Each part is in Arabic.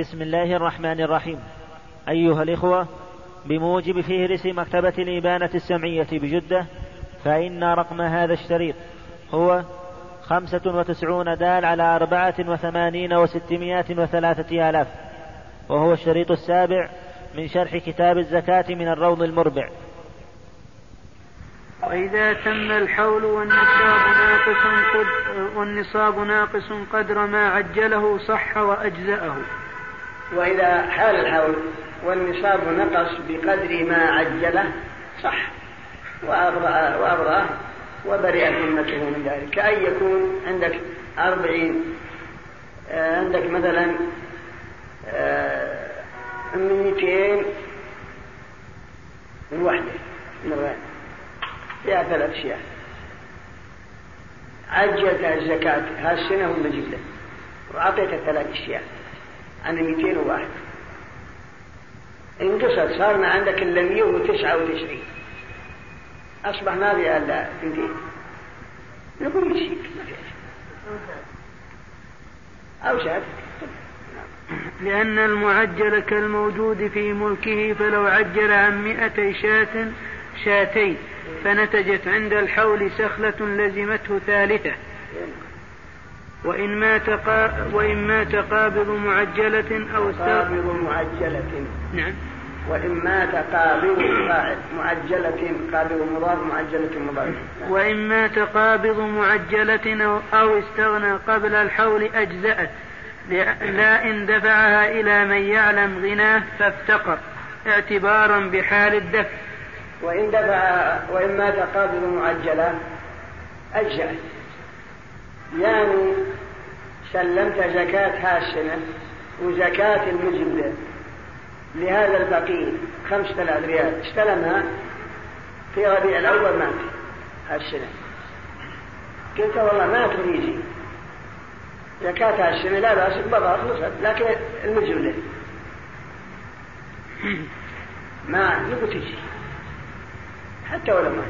بسم الله الرحمن الرحيم أيها الإخوة بموجب فهرس مكتبة الإبانة السمعية بجدة فإن رقم هذا الشريط هو خمسة وتسعون دال على أربعة وثمانين وستمائة وثلاثة آلاف وهو الشريط السابع من شرح كتاب الزكاة من الروض المربع وإذا تم الحول والنصاب ناقص قد والنصاب ناقص قدر ما عجله صح وأجزأه. وإذا حال الحول والنصاب نقص بقدر ما عجله صح. وأبرأ وأبرأه وبرئت ذمته من ذلك. كأن يكون عندك أربعين آه، عندك مثلا آه، مئتين من وحدة من فيها ثلاث أشياء. عجلت الزكاة هالسنة ولا جبلة وأعطيتها ثلاث أشياء. أنا 201 انقصت صار ما عندك إلا 199 أصبح ما في إلا اثنتين نقول يشيك ما أو شاف لأن المعجل كالموجود في ملكه فلو عجل عن مئتي شاة شاتين فنتجت عند الحول سخلة لزمته ثالثة. وإن مات قا... وإن مات قابض معجلة أو قابض معجلة. نعم. وإن مات قابض فاعل معجلة قابض مضاف معجلة مضاف وإن مات قابض معجلة أو, استغنى قبل الحول أجزأت. لا إن دفعها إلى من يعلم غناه فافتقر. اعتبارا بحال الدفع. وإن دفع وإن مات قابض معجلة أجزأت. يعني سلمت زكاة هالسنة وزكاة المجد لهذا الفقير خمسة آلاف ريال. استلمها في ربيع الأول مات هالسنة قلت والله ما تريدي زكاة هالسنة لا بأس بضع خلصت لكن المجد ما نقول تجي. حتى ولو مات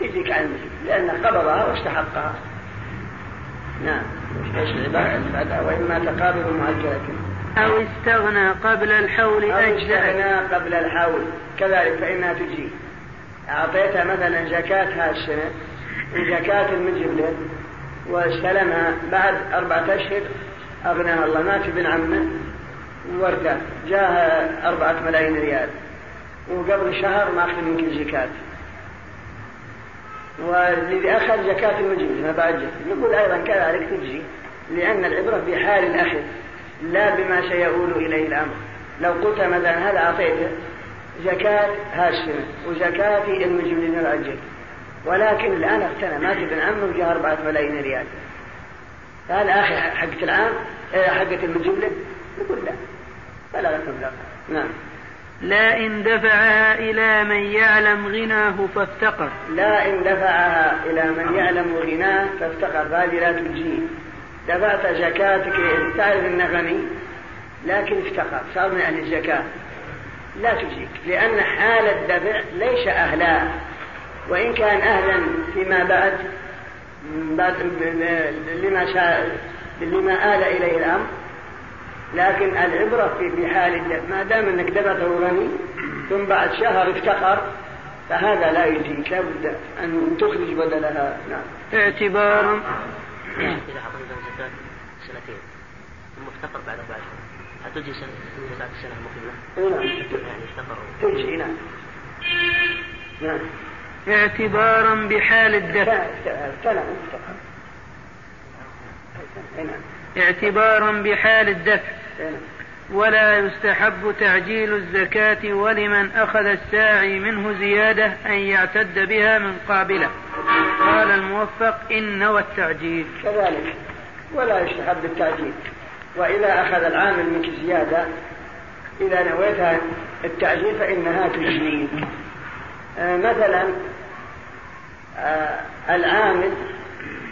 تجيك عن المجد لأن قبضها واستحقها. نعم. إيش العبارة؟ وإما تقابل معجلة أو استغنى قبل الحول أو استغنى قبل الحول. كذلك فإنها تجي. أعطيتها مثلا زكاة هالسنة وزكاة المجبلة واستلمها بعد أربعة أشهر. أغناها الله مات ابن عمه. وردة جاها أربعة ملايين ريال. وقبل شهر ما أخذ منك الزكاة. والذي أخذ زكاة المجبل ما بعد نقول أيضا كذلك تجزي لأن العبرة بحال الأخذ لا بما سيؤول إليه الأمر. لو قلت مثلا هذا أعطيته زكاة؟ هالسنة وزكاة المجبلين الأجل ولكن الآن اقتنى مات ابن عمه وجاء أربعة ملايين ريال. هذا أخي حقة العام إيه، حقة المجبلة نقول لا. بلغت مبلغ نعم. لا إن دفعها إلى من يعلم غناه فافتقر. لا إن دفعها إلى من يعلم غناه فافتقر. هذه لا تجيه دفعت زكاتك تعرف أنه غني لكن افتقر. صار من أهل الزكاة. لا تجيك لأن حال الدفع ليس أهلا. وإن كان أهلا فيما بعد لما لما آل إليه الأمر لكن العبرة في بحال الدفع ما دام أنك دفعته غني ثم بعد شهر افتقر فهذا لا يجيك لابد أن تخرج بدلها. نعم. اعتبارا إذا زكاة سنتين ثم افتقر بعد أربع شهور هل تجي سنة زكاة السنة المقبلة؟ نعم. يعني افتقر. تجي نعم. نعم. اعتبارا بحال الدفع. نعم. اعتبارا بحال الدفع. ولا يستحب تعجيل الزكاة ولمن أخذ الساعي منه زيادة أن يعتد بها من قابلة. قال الموفق إن نوى التعجيل كذلك. ولا يستحب التعجيل. وإذا أخذ العامل منك زيادة إذا نويت التعجيل فإنها تجزيك آه مثلا آه العامل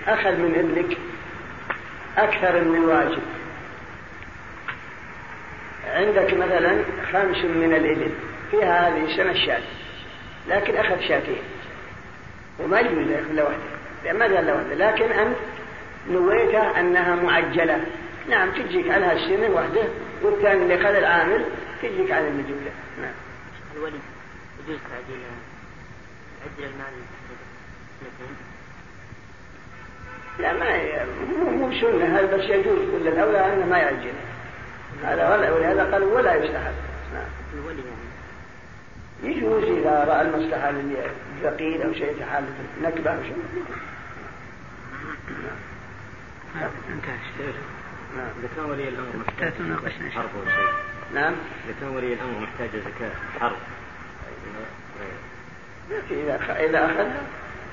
أخذ من ابنك أكثر من الواجب عندك مثلا خمس من الإبل فيها هذه السنة الشاة لكن أخذ شاتين. وما يجوز يأخذ واحدة لأن ما قال واحدة لكن أنت نويت أنها معجلة. نعم تجيك على هالسنة وحده والثاني اللي خذ العامل تجيك على المجهولة نعم. الولي يجوز تعديل عدل المال لا ما مو سنة هذا بس يجوز ولا الأولى أنه ما يعجل. هذا ولا ولهذا قال ولا يستحب نعم. يجوز إذا رأى المصلحة للفقير أو شيء حالة نكبة أو شيء. نعم. نعم إذا كان ولي الأمر محتاج تناقشنا حرب شيء نعم إذا كان ولي الأمر محتاج زكاة حرب إذا إذا أخذها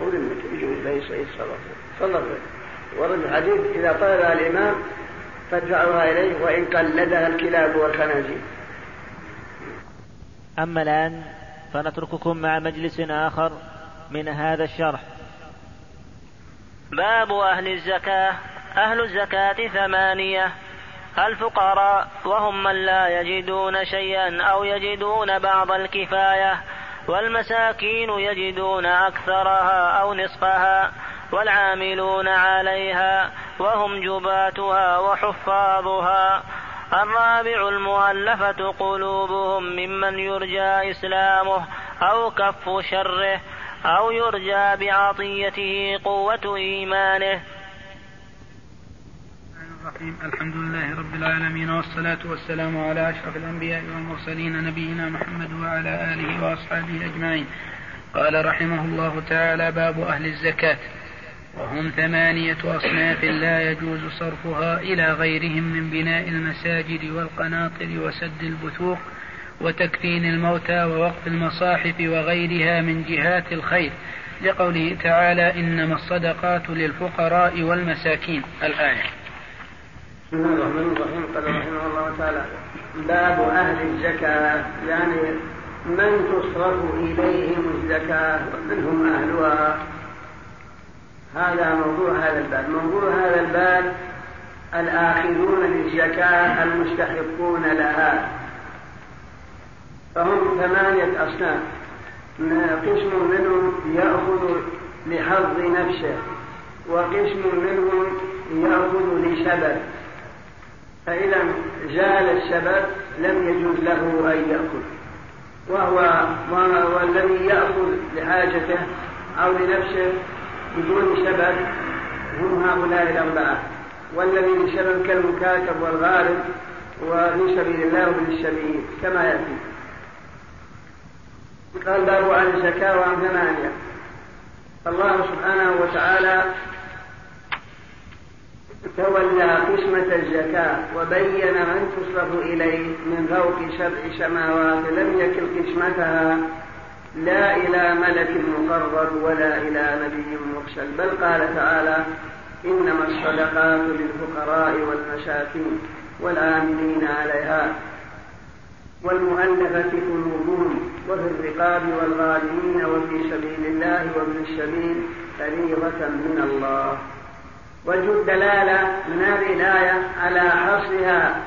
إنك يجوز له يتصرف تصرف ورد الحديث إذا طلبها الإمام فادفعوها إليه وإن قلدها الكلاب والخنازير. أما الآن فنترككم مع مجلس آخر من هذا الشرح. باب أهل الزكاة. أهل الزكاة ثمانية. الفقراء وهم من لا يجدون شيئا أو يجدون بعض الكفاية. والمساكين يجدون أكثرها أو نصفها. والعاملون عليها وهم جباتها وحفاظها. الرابع المؤلفة قلوبهم ممن يرجى إسلامه أو كف شره أو يرجى بعطيته قوة إيمانه. الرحيم. الحمد لله رب العالمين والصلاة والسلام على أشرف الأنبياء والمرسلين نبينا محمد وعلى آله وأصحابه أجمعين. قال رحمه الله تعالى باب أهل الزكاة. وهم ثمانية أصناف لا يجوز صرفها إلى غيرهم من بناء المساجد والقناطر وسد البثوق وتكفين الموتى ووقف المصاحف وغيرها من جهات الخير. لقوله تعالى إنما الصدقات للفقراء والمساكين. الآية. بسم الله الرحمن الرحيم. قال رحمه الله تعالى باب أهل الزكاة. يعني من تصرف إليهم الزكاة ومن هم أهلها. هذا موضوع هذا الباب. موضوع هذا الباب الآخذون للزكاة المستحقون لها. فهم ثمانية أصناف. قسم منهم يأخذ لحظ نفسه وقسم منهم يأخذ لسبب. فإذا زال السبب لم يجوز له أن يأخذ. وهو والذي يأخذ لحاجته أو لنفسه بدون سبب هم هؤلاء الأربعة والذي لسبب كالمكاتب والغارب وفي سبيل الله وفي السبيل كما يأتي. قال باب عن الزكاة وعن ثمانية. الله سبحانه وتعالى تولى قسمة الزكاة وبين من تصرف إليه من فوق سبع سماوات لم يكن قسمتها لا إلى ملك مقرب ولا إلى نبي مرسل بل قال تعالى إنما الصدقات للفقراء والمساكين والآمنين عليها والمؤلفة قلوبهم وفي الرقاب والغالمين وفي سبيل الله وابن السبيل فريضة من الله. وجه الدلالة من هذه الآية على حصرها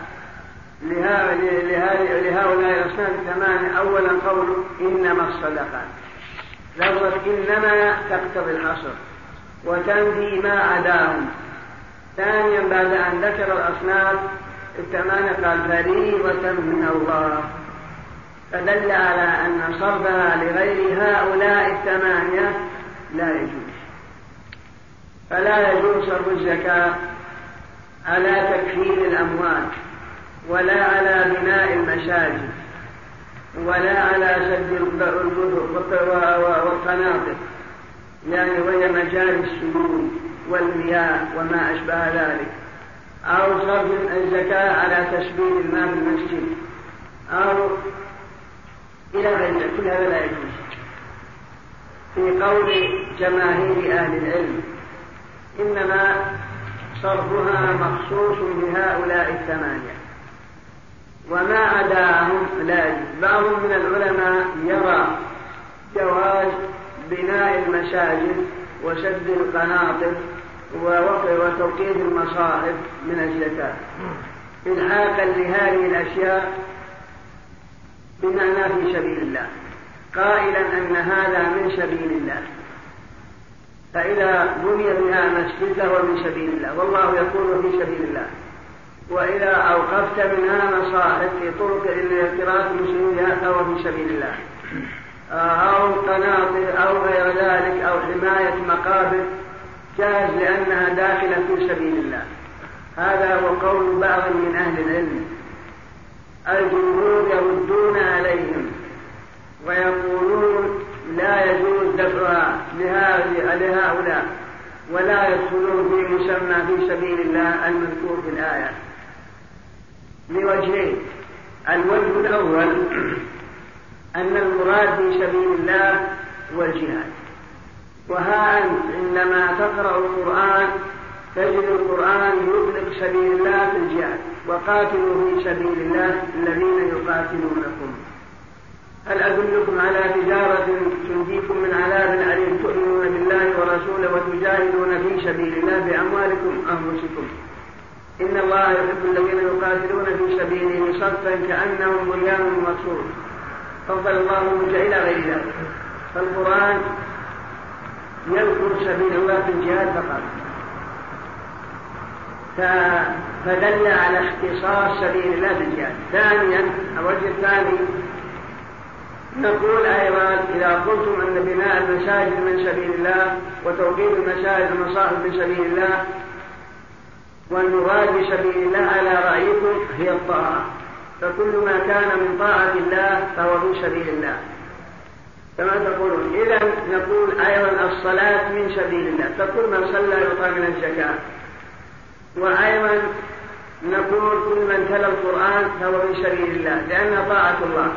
لهؤلاء الأصناف الثمانية أولا قول إنما الصدقات. لفظة إنما تقتضي الحصر. وتنفي ما عداهم ثانيا بعد أن ذكر الأصناف الثمانية قال فريضة من الله. فدل على أن صرفها لغير هؤلاء الثمانية لا يجوز. فلا يجوز صرف الزكاة على تكفير الأموال ولا على بناء المساجد ولا على سد البذر والقناطر يعني وهي مجاري السموم والمياه وما أشبه ذلك. أو صرف الزكاة على تسبيل الماء في المسجد. أو إلى غير ذلك كل هذا لا يجوز. في قول جماهير أهل العلم إنما صرفها مخصوص بهؤلاء الثمانية. وما عداهم لا بعض من العلماء يرى جواز بناء المساجد وسد القناطر وتوقيف المصاحف من الزكاة إلحاقا لهذه الأشياء بمعنى في سبيل الله. قائلا أن هذا من سبيل الله. فإذا بني بها مسجد فهو من سبيل الله. والله يقول في سبيل الله. وإذا أوقفت منها مصاحف في طرق قراءة المسلمين أو في سبيل الله. أو قناطر أو غير ذلك أو حماية مقابر جاز لأنها داخلة في سبيل الله. هذا هو قول بعض من أهل العلم. الجمهور يردون عليهم ويقولون لا يجوز دفعها لهؤلاء ولا يدخلون في مسمى في سبيل الله المذكور في الآية. لوجهين. الوجه الأول أن المراد في سبيل الله هو الجهاد. وها أنت عندما تقرأ القرآن تجد القرآن يطلق سبيل الله في الجهاد وقاتلوا في سبيل الله الذين يقاتلونكم. هل أدلكم على تجارة تنجيكم من عذاب أليم تؤمنون بالله ورسوله وتجاهدون في سبيل الله بأموالكم أنفسكم؟ إن الله يحب الذين يقاتلون في سبيله صفا كأنهم بنيان مرصوص فضل الله منك إلى غير ذلك. فالقرآن يذكر سبيل الله في الجهاد فقط. فدل على اختصاص سبيل الله في الجهاد. ثانيا الوجه الثاني نقول أيضا إذا قلتم أن بناء المساجد من سبيل الله وتوقيت المساجد المصاحف من سبيل الله والمراد بسبيل الله على رأيكم هي الطاعة. فكل ما كان من طاعة الله فهو في سبيل الله. كما تقولون إذا نقول أيضا الصلاة من سبيل الله. فكل من صلى يعطى من الزكاة. وأيضا نقول كل من تلا القرآن فهو في سبيل الله لأنها طاعة الله.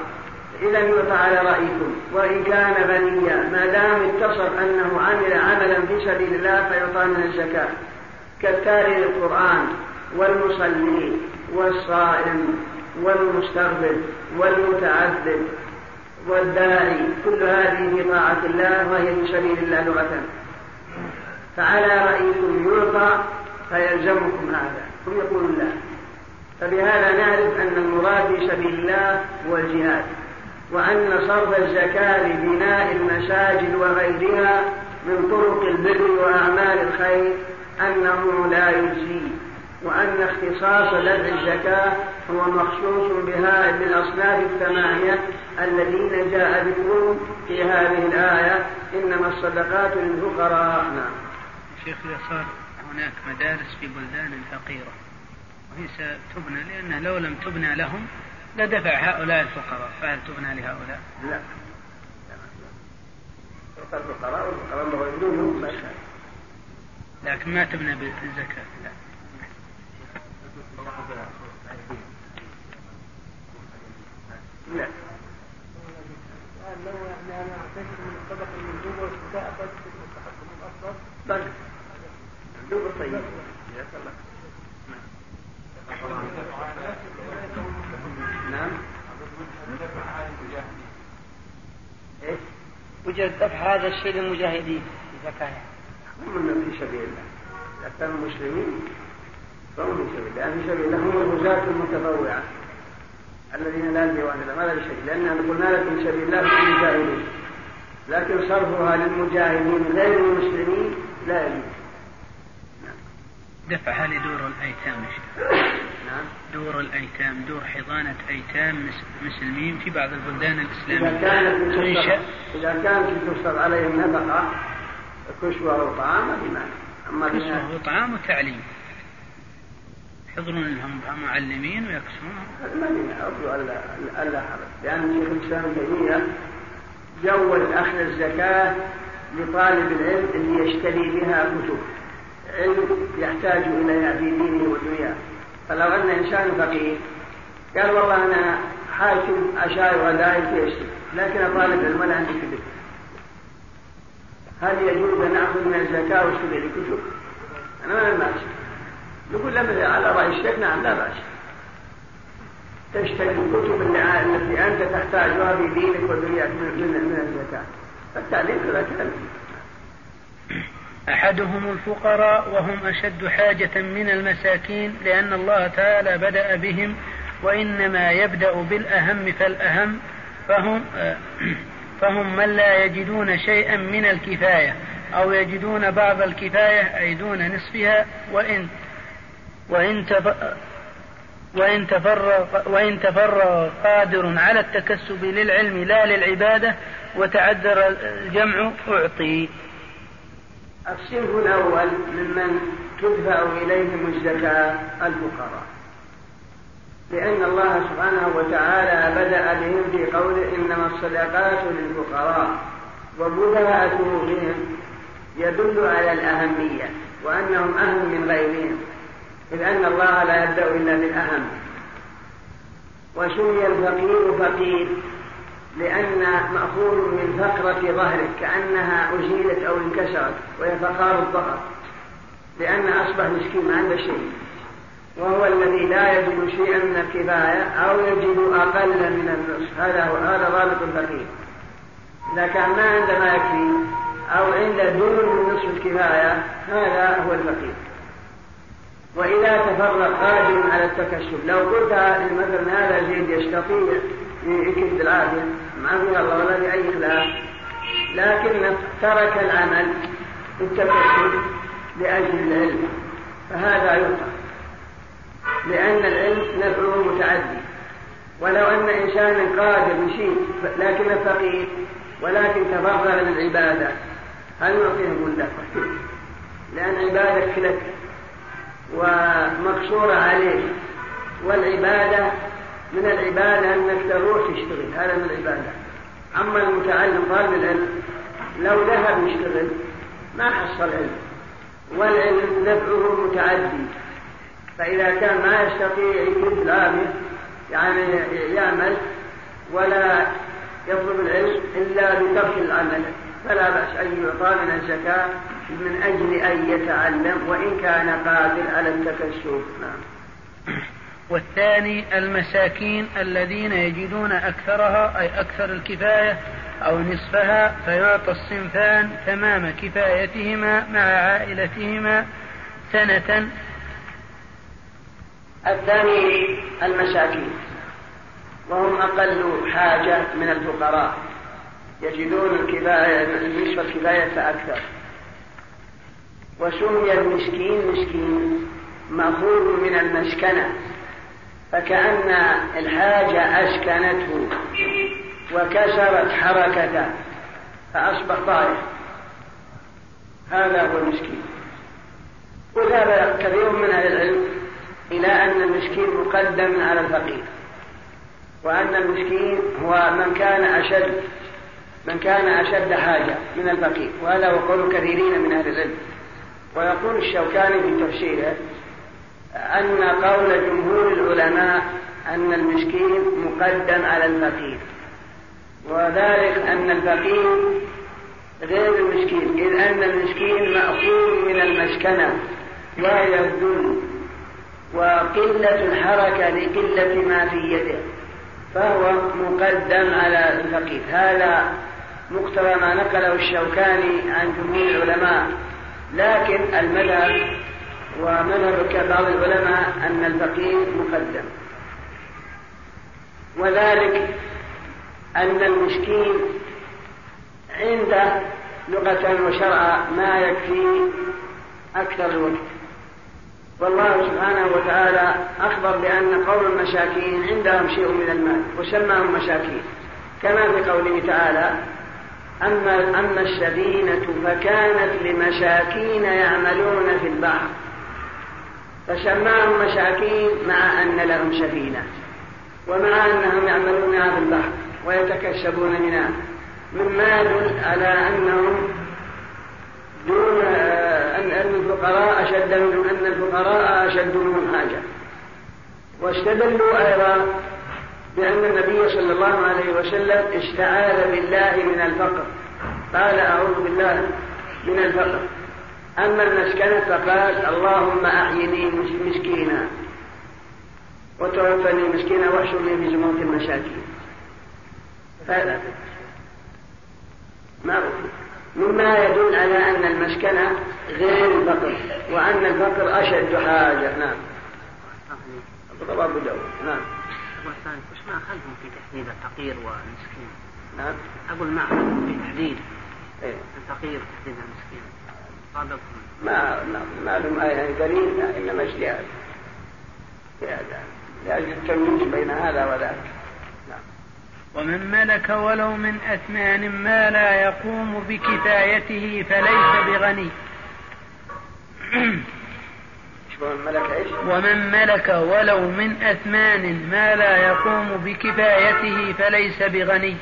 إذا يعطى على رأيكم. وإن كان غنيا ما دام اتصف أنه عمل عملا في سبيل الله فيعطى من الزكاة. كالتالي للقرآن والمصلي والصائم والمستغفر والمتعبد والداعي كل هذه في طاعة الله وهي في سبيل الله لغة. فعلى رأيكم يعطى فيلزمكم هذا ثم يقول الله فبهذا نعرف أن المراد في سبيل الله هو الجهاد وأن صرف الزكاة لبناء المساجد وغيرها من طرق البر وأعمال الخير أنه لا يجزي وأن اختصاص دفع الزكاة هو مخصوص بها بالأصناف الثمانية الذين جاء ذكرهم في هذه الآية. إنما الصدقات للفقراء. نعم. شيخ صار هناك مدارس في بلدان فقيرة وهي ستبنى لأنها لو لم تبنى لهم لدفع هؤلاء الفقراء. فهل تبنى لهؤلاء؟ لا. الفقراء والفقراء ما لكن ما تبنى بالزكاة. لا. لا لو يعني أنا اعتذر من المندوبه المستحق مندوبه نعم إيش؟ وجد دفع هذا الشيء للمجاهدين. اذا كان هم في سبيل الله. اذا كانوا مسلمين فهم في سبيل الله. في سبيل الله هم الغزاة المتطوعة. الذين لا ديوان لهم هذا شيء لأننا قلنا لك في سبيل الله في المجاهدين. لكن صرفها للمجاهدين غير المسلمين لا يجوز. دفعها لدور الأيتام؟ نعم. دور الأيتام دور حضانة أيتام مسلمين في بعض البلدان الإسلامية. إذا كانت تنشأ. إذا كانت تصرف عليهم نفقة كسوة أو طعام ما في مانع أما كسوة وطعام وتعليم يحضرون لهم معلمين ويكسونهم ما في أرجو ألا ألا حرج. لأن شيخ الإسلام ابن جوز أخذ الزكاة لطالب العلم اللي يشتري بها كتب. علم يحتاج إليها في دينه ودنياه. فلو أن إنسان فقير قال والله أنا حاكم أشاي غدائي في أشتري لكن طالب علم ولا عندي كتب هل يجوز أن نأخذ من الزكاة لي كتب؟ أنا ما بأس نقول لما على رأي الشيخ نعم لا بأس تشتري الكتب التي أنت تحتاجها في دينك ودنياك من الزكاة. فالتعليم كذلك أحدهم الفقراء وهم أشد حاجة من المساكين لأن الله تعالى بدأ بهم وإنما يبدأ بالأهم فالأهم فهم فهم من لا يجدون شيئا من الكفاية أو يجدون بعض الكفاية أي دون نصفها وإن وإن وإن تفرغ, وإن تفرغ قادر على التكسب للعلم لا للعبادة وتعذر الجمع أعطي. الصنف الأول ممن تدفع إليهم الزكاة الفقراء. لأن الله سبحانه وتعالى بدأ بهم في قوله إنما الصدقات للفقراء وبدأته بهم يدل على الأهمية وأنهم أهم من غيرهم. إذ أن الله لا يبدأ إلا بالأهم. وسمي الفقير فقير لأن مأخوذ من فقرة ظهره كأنها أزيلت أو انكسرت وهي فقار الظهر. لأن أصبح مسكين ما عنده شيء. وهو الذي لا يجد شيئا من الكفاية أو يجد أقل من النصف. هذا هو هذا ضابط الفقير إذا كان ما عنده ما يكفي أو عنده دون من نصف الكفاية هذا هو الفقير وإذا تفرغ قادر على التكسب لو قلت مثلا هذا زيد يستطيع يكد العافية في الله ولا في أي خلاف. لكن ترك العمل التكسب لأجل العلم فهذا يطلق. لأن العلم نفعه متعدي. ولو أن إنسانا قادر يشيء لكن فقير ولكن تفرغ للعبادة. هل نعطيه ملة لأن عبادتك لك ومقصورة عليك. والعبادة من العبادة أنك تروح تشتغل. هذا من العبادة. أما المتعلم طالب العلم لو ذهب يشتغل ما حصل علم. والعلم نفعه متعدي. فإذا كان ما يستطيع يكد العامل يعني يعمل ولا يطلب العلم إلا بترك العمل فلا بأس أن يعطى من الزكاة من أجل أن يتعلم وإن كان قادر على التكسب. نعم. والثاني المساكين الذين يجدون أكثرها أي أكثر الكفاية أو نصفها فيعطى الصنفان تمام كفايتهما مع عائلتهما سنة الثاني المساكين وهم أقل حاجة من الفقراء. يجدون الكفاية نصف الكفاية فأكثر وسمي المسكين مسكين مأخوذ من المسكنة. فكأن الحاجة أسكنته وكسرت حركته فأصبح ضائع هذا هو المسكين. وذهب كثير من أهل العلم إلى أن المسكين مقدم على الفقير. وأن المسكين هو من كان أشد من كان أشد حاجة من الفقير. وهذا هو قول كثيرين من أهل العلم. ويقول الشوكاني في تفسيره أن قول جمهور العلماء أن المسكين مقدم على الفقير. وذلك أن الفقير غير المسكين إذ أن المسكين مأخوذ من المسكنة وهي الذل. وقلة الحركة لقلة ما في يده فهو مقدم على الفقير هذا مقتضى ما نقله الشوكاني عن جمهور العلماء. لكن المذهب ومذهب بعض العلماء أن الفقير مقدم. وذلك أن المسكين عنده لغة وشرعا ما يكفي أكثر الوقت. والله سبحانه وتعالى أخبر بأن قوم المساكين عندهم شيء من المال وسماهم مساكين كما في قوله تعالى أما أما السفينة فكانت لمساكين يعملون في البحر. فسماهم مساكين مع أن لهم سفينة ومع أنهم يعملونها في البحر ويتكسبون منها مما يدل على أنهم دون أن الفقراء أشد منهم أن الفقراء أشد منهم حاجة. واستدلوا أيضا بأن النبي صلى الله عليه وسلم استعاذ بالله من الفقر. قال أعوذ بالله من الفقر. أما المسكنة فقال اللهم أحيني مسكينا وتوفني مسكينا واحشرني في زمرة المساكين. هذا معروف مما يدل على أن المسكنة غير الفقر وأن الفقر أشد حاجة. نعم. رواه أبو داود. نعم. وش ما أخذهم في تحديد الفقير والمسكين؟ نعم. أقول ما أخذهم في تحديد. إيه؟ الفقير وتحديد المسكين. ما ما ما لهم آية دليل إنما اجتهاد اجتهاد لأجل التمييز بين هذا وذاك. ومن ملك ولو من أثمان ما لا يقوم بكفايته فليس بغني. ومن ملك إيش؟ ومن ملك ولو من أثمان ما لا يقوم بكفايته فليس بغني.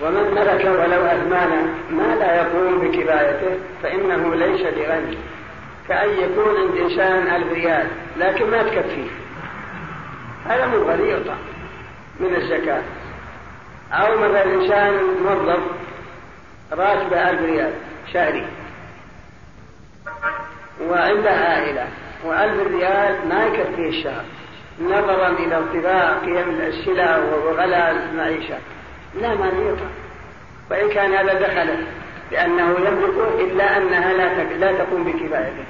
ومن ملك ولو أثمان ما لا يقوم بكفايته فإنه ليس بغني. كأن يكون عند إنسان ألف ريال لكن ما تكفيه. هذا مو غني يعطى من الزكاة. أو مثلا إنسان موظف راتبه ألف ريال شهري وعنده عائلة وألف ريال ما يكفيه الشهر. نظرا إلى ارتفاع قيم السلع وغلاء المعيشة. لا ما يعطى وإن كان هذا دخله لأنه يملك إلا أنها لا لا تقوم بكفايته.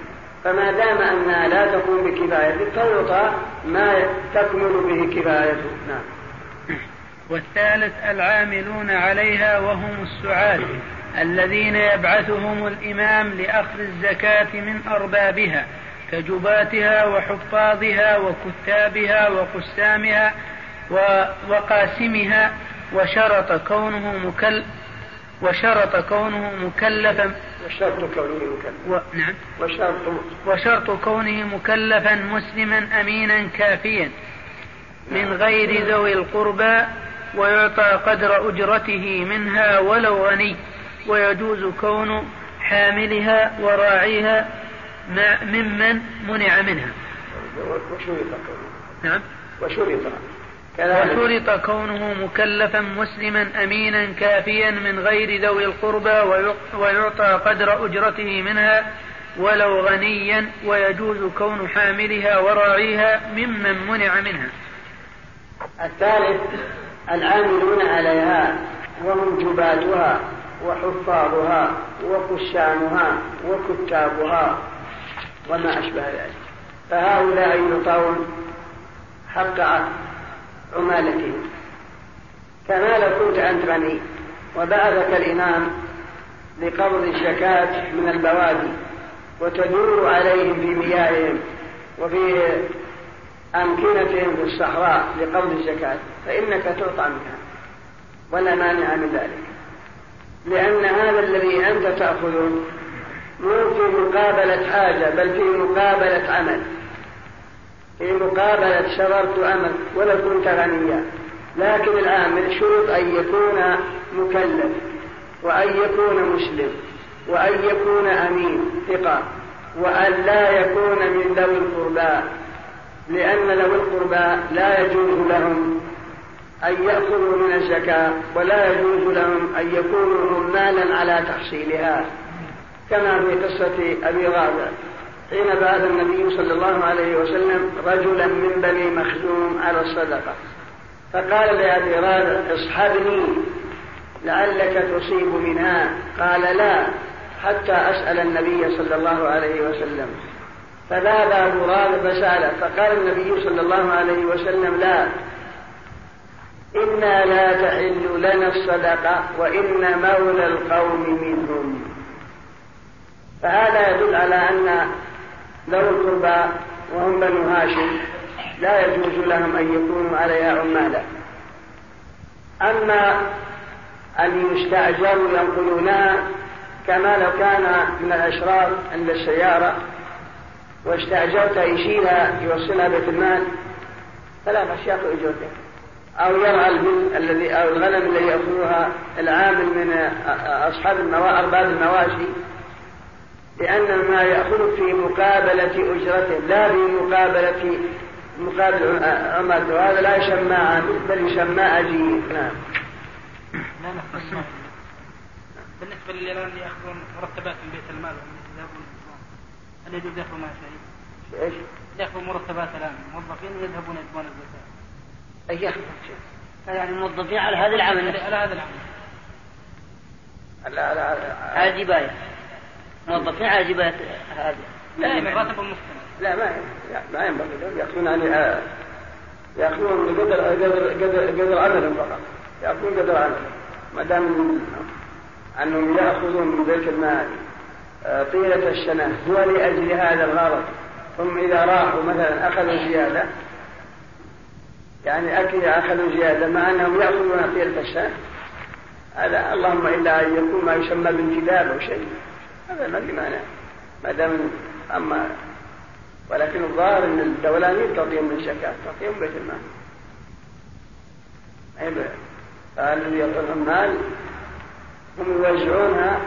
فما دام أنها لا تقوم بكفايته فيعطى ما تكمل به كفايته. نعم. والثالث العاملون عليها وهم السعاة الذين يبعثهم الإمام لأخذ الزكاة من أربابها كجباتها وحفاظها وكتابها وقسامها وقاسمها وشرط كونه مكل وشرط كونه مكلفا وشرط كونه مكلفا و... نعم. وشرط وشرط كونه مكلفا مسلما أمينا كافيا من غير ذوي القربى ويعطى قدر أجرته منها ولو غني ويجوز كون حاملها وراعيها ممن منع منها. وشرط نعم. وشرط. وشرط كونه مكلفا مسلما أمينا كافيا من غير ذوي القربى ويعطى قدر أجرته منها ولو غنيا ويجوز كون حاملها وراعيها ممن منع منها. الثالث العاملون عليها وهم جباتها وحفاظها وقشامها وكتابها وما أشبه ذلك. فهؤلاء يعطون حق عمالتهم. كما لو كنت أنت غني وبعثك الإمام لقبض الزكاة من البوادي وتدور عليهم في مياههم وفي أمكنتهم في الصحراء لقبض الزكاة فإنك تعطى منها ولا مانع من ذلك. لأن هذا الذي أنت تأخذه مو في مقابلة حاجة بل في مقابلة عمل. في مقابلة شررت أمل ولو كنت غنيا. لكن العامل شرط أن يكون مكلف وأن يكون مسلم وأن يكون أمين ثقة وأن لا يكون من ذوي القربى. لأن ذوي القربى لا يجوز لهم أن يأخذوا من الزكاة ولا يجوز لهم أن يكونوا رمالا على تحصيلها. كما في قصة أبي رافع حين بعث النبي صلى الله عليه وسلم رجلا من بني مخزوم على الصدقة. فقال لأبي رافع اصحبني لعلك تصيب منها. قال لا حتى أسأل النبي صلى الله عليه وسلم. فذهب رافع فسأله فقال النبي صلى الله عليه وسلم لا. إنا لا تحل لنا الصدقة وإن مولى القوم منهم. فهذا يدل على أن ذوي القربى وهم بنو هاشم لا يجوز لهم أن يكونوا عليها عمالا. أما أن يستأجروا ينقلونها كما لو كان من الأشراف عند السيارة واستأجرت يشيلها يوصلها بيت المال. فلا ياخذ اجرته أو يرعى البل الذي أو الغنم الذي يأخذها العامل من أصحاب الموا... أرباب المواشي لأن ما ياخذ في مقابلة أجرته لا في مقابله مقابل عملته وهذا لا يسمى عامل بل يسمى أجير. نعم. بالنسبة للذين يأخذون مرتبات من بيت المال. هل يجوز ياخذوا معها شيء؟ إيش؟ ياخذوا مرتبات الآن. موظفين ويذهبون يجمعون الزكاة. أي ياخذ يعني موظفين على هذا العمل. على هذا العمل. لا لا على جباية موظفين على جباية هذه. لا راتب المسلم. لا ما ما ينبغي. لهم ياخذون يعني يأخذون قدر قدر قدر قدر عملهم فقط. يأخذون قدر عملهم ما دام انهم يأخذون من بيت المال. طيلة السنة هو لأجل هذا الغرض. ثم إذا راحوا مثلا أخذوا زيادة يعني أكل أخذوا زيادة مع أنهم يأخذون طيلة الشهر هذا اللهم إلا أن يكون ما يسمى بانتداب أو شيء. هذا ما في معنى. ما دام أما ولكن الظاهر أن الدولانين تعطيهم من الزكاة تعطيهم بيت المال. الذي يعطون المال هم يوزعونها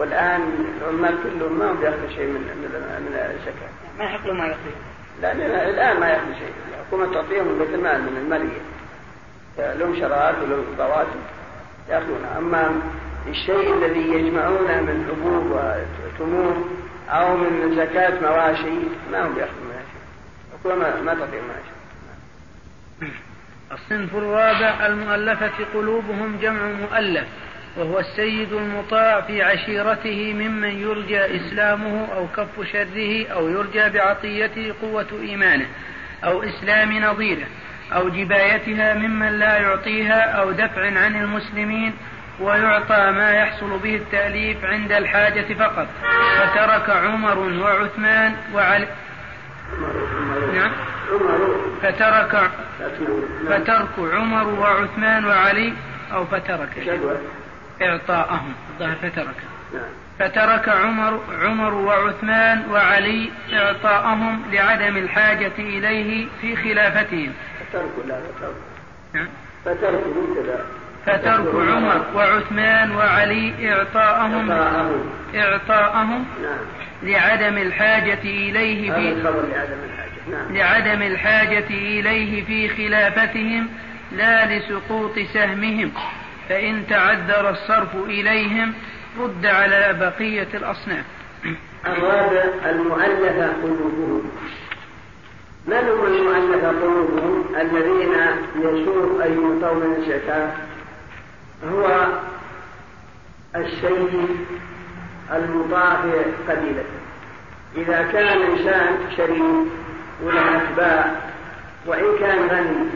والآن العمال كلهم ما هم بياخذوا شيء من من من الزكاة ما يحق له ما يعطيه لا الآن ما يأخذوا شيء. الحكومة تعطيهم من بيت المال من المالية. لهم شرائط ولهم رواتب يأخذونها. أما الشيء الذي يجمعونه من حبوب وتمور أو من زكاة مواشي ما هم بيأخذون منها شيء. الحكومة ما تعطيهم منها شيء. الصنف الرابع المؤلفة قلوبهم جمع مؤلف. وهو السيد المطاع في عشيرته ممن يرجى إسلامه أو كف شره أو يرجى بعطيته قوة إيمانه أو إسلام نظيره أو جبايتها ممن لا يعطيها أو دفع عن المسلمين ويعطى ما يحصل به التأليف عند الحاجة فقط. فترك عمر وعثمان وعلي نعم. فترك فترك عمر وعثمان وعلي أو فترك. إعطاءهم. الظاهر فترك. فترك عمر عمر وعثمان وعلي إعطاءهم لعدم الحاجة إليه في خلافتهم. فترك لا نعم. فترك فترك عمر وعثمان وعلي إعطاءهم إعطاءهم. نعم. لعدم الحاجة إليه في لعدم الحاجة. نعم. لعدم الحاجة إليه في خلافتهم لا لسقوط سهمهم. فإن تعذر الصرف إليهم رد على بقية الأصناف. الرابع المؤلفة قلوبهم. من هم المؤلفة قلوبهم؟ الذين يسوق أن يعطوا من الزكاة هو السيد المطاع قبيلته إذا كان إنسان شريف وله أتباع وإن كان غني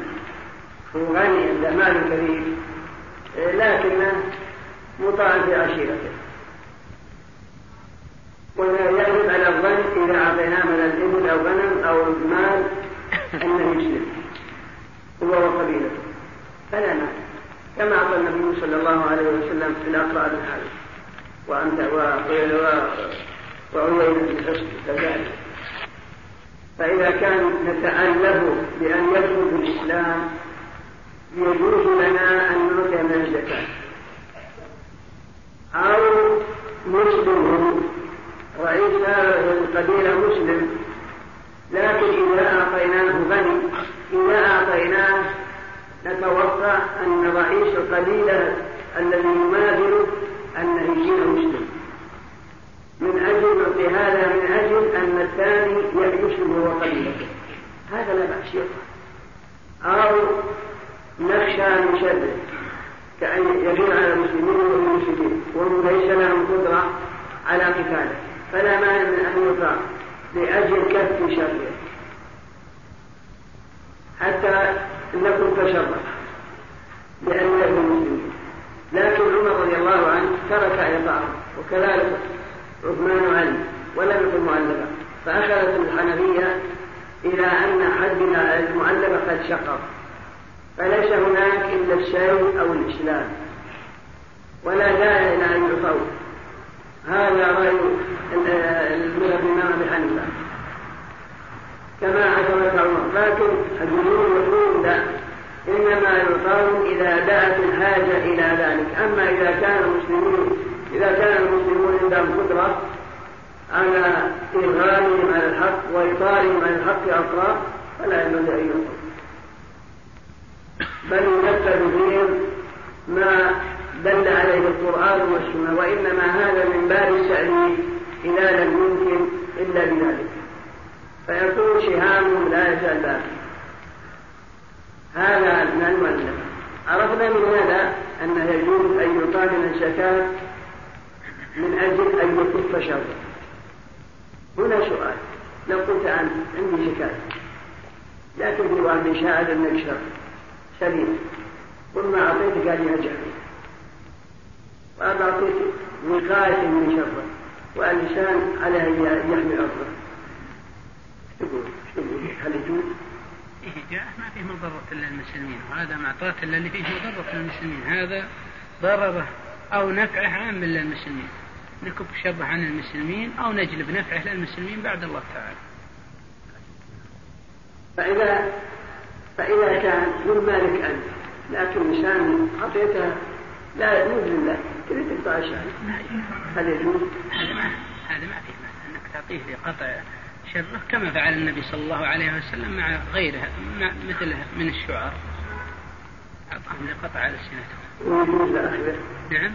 وغني عنده مال كثير لكنه مطاع في عشيرته ويغلب على الظن إذا أعطيناه من الإبل أو غنم أو المال أنه يسلم هو وقبيلته. فلا مال. كما أعطى النبي صلى الله عليه وسلم في الأقرأ بن حارث وأنت وعيينة بن كذلك. فإذا كان نتألف بأن يدخل في الإسلام يجوز لنا أن الزكاة أو مسلم رئيس القبيلة مسلم. لكن إذا أعطيناه غني إذا أعطيناه نتوقع أن رئيس القبيلة الذي يماثله أنه يجينا مسلم. من أجل نعطي هذا من أجل أن الثاني يسلم هو قبيلته هذا لا بأس يقع. أو نخشى من شره كأن يكون على المسلمين والمسلمين وهم ليس لهم قدرة على قتاله فلا مانع من أن يطاع لأجل كف شره حتى نكون تشرف بأن يكون مسلمين لكن عمر رضي الله عنه ترك إعطاءه. وكذلك عثمان وعلي ولم يكن مؤلفا. فأخذت الحنفية إلى أن حدنا المؤلفة قد شقق فليس هناك إلا الشيء أو الإسلام. ولا داعي إلى أن يعطوا هذا رأي الإمام أبي حنيفة. كما عثرت عمر. لكن الجمهور يقول لا. إنما يعطون إذا دعت الحاجة إلى ذلك. أما إذا كان المسلمون إذا كان المسلمون عندهم قدرة على إرغامهم على الحق وإطارهم على الحق أطراف فلا ينبغي أن يعطوا بل ينفذ فيهم ما دل عليه القرآن والسنة وإنما هذا من باب التأليف إذا لم يمكن إلا بذلك. فيكون شهام لا يزال باقي هذا من المؤلف. عرفنا من هذا أنه يجوز أن من الزكاة من أجل أن يكف شره هنا سؤال. لو قلت أنا عندي زكاة. لكن في واحد شاهد أنك شر سليم. قل ما أعطيتك هذه أجل وأنا أعطيك وقاية من شره والإنسان عليه أن يحمي أرضه. تقول؟ تقول؟ هل يجوز؟ فيه جاء ما فيه مضرة للمسلمين وهذا معطاة اللي فيه مضرة للمسلمين هذا ضرره أو نفعه عام للمسلمين نكب شبه عن المسلمين أو نجلب نفعه للمسلمين بعد الله تعالى. فإذا فإذا كان من مالك أنت لكن مشان أعطيته لا يجوز لله تريد تقطع الشهر هل يجوز؟ هذا ما هذا ما فيه أنك تعطيه لقطع شره كما فعل النبي صلى الله عليه وسلم مع غيره مع مثله من الشعراء أعطاهم لقطع لاخره؟ نعم.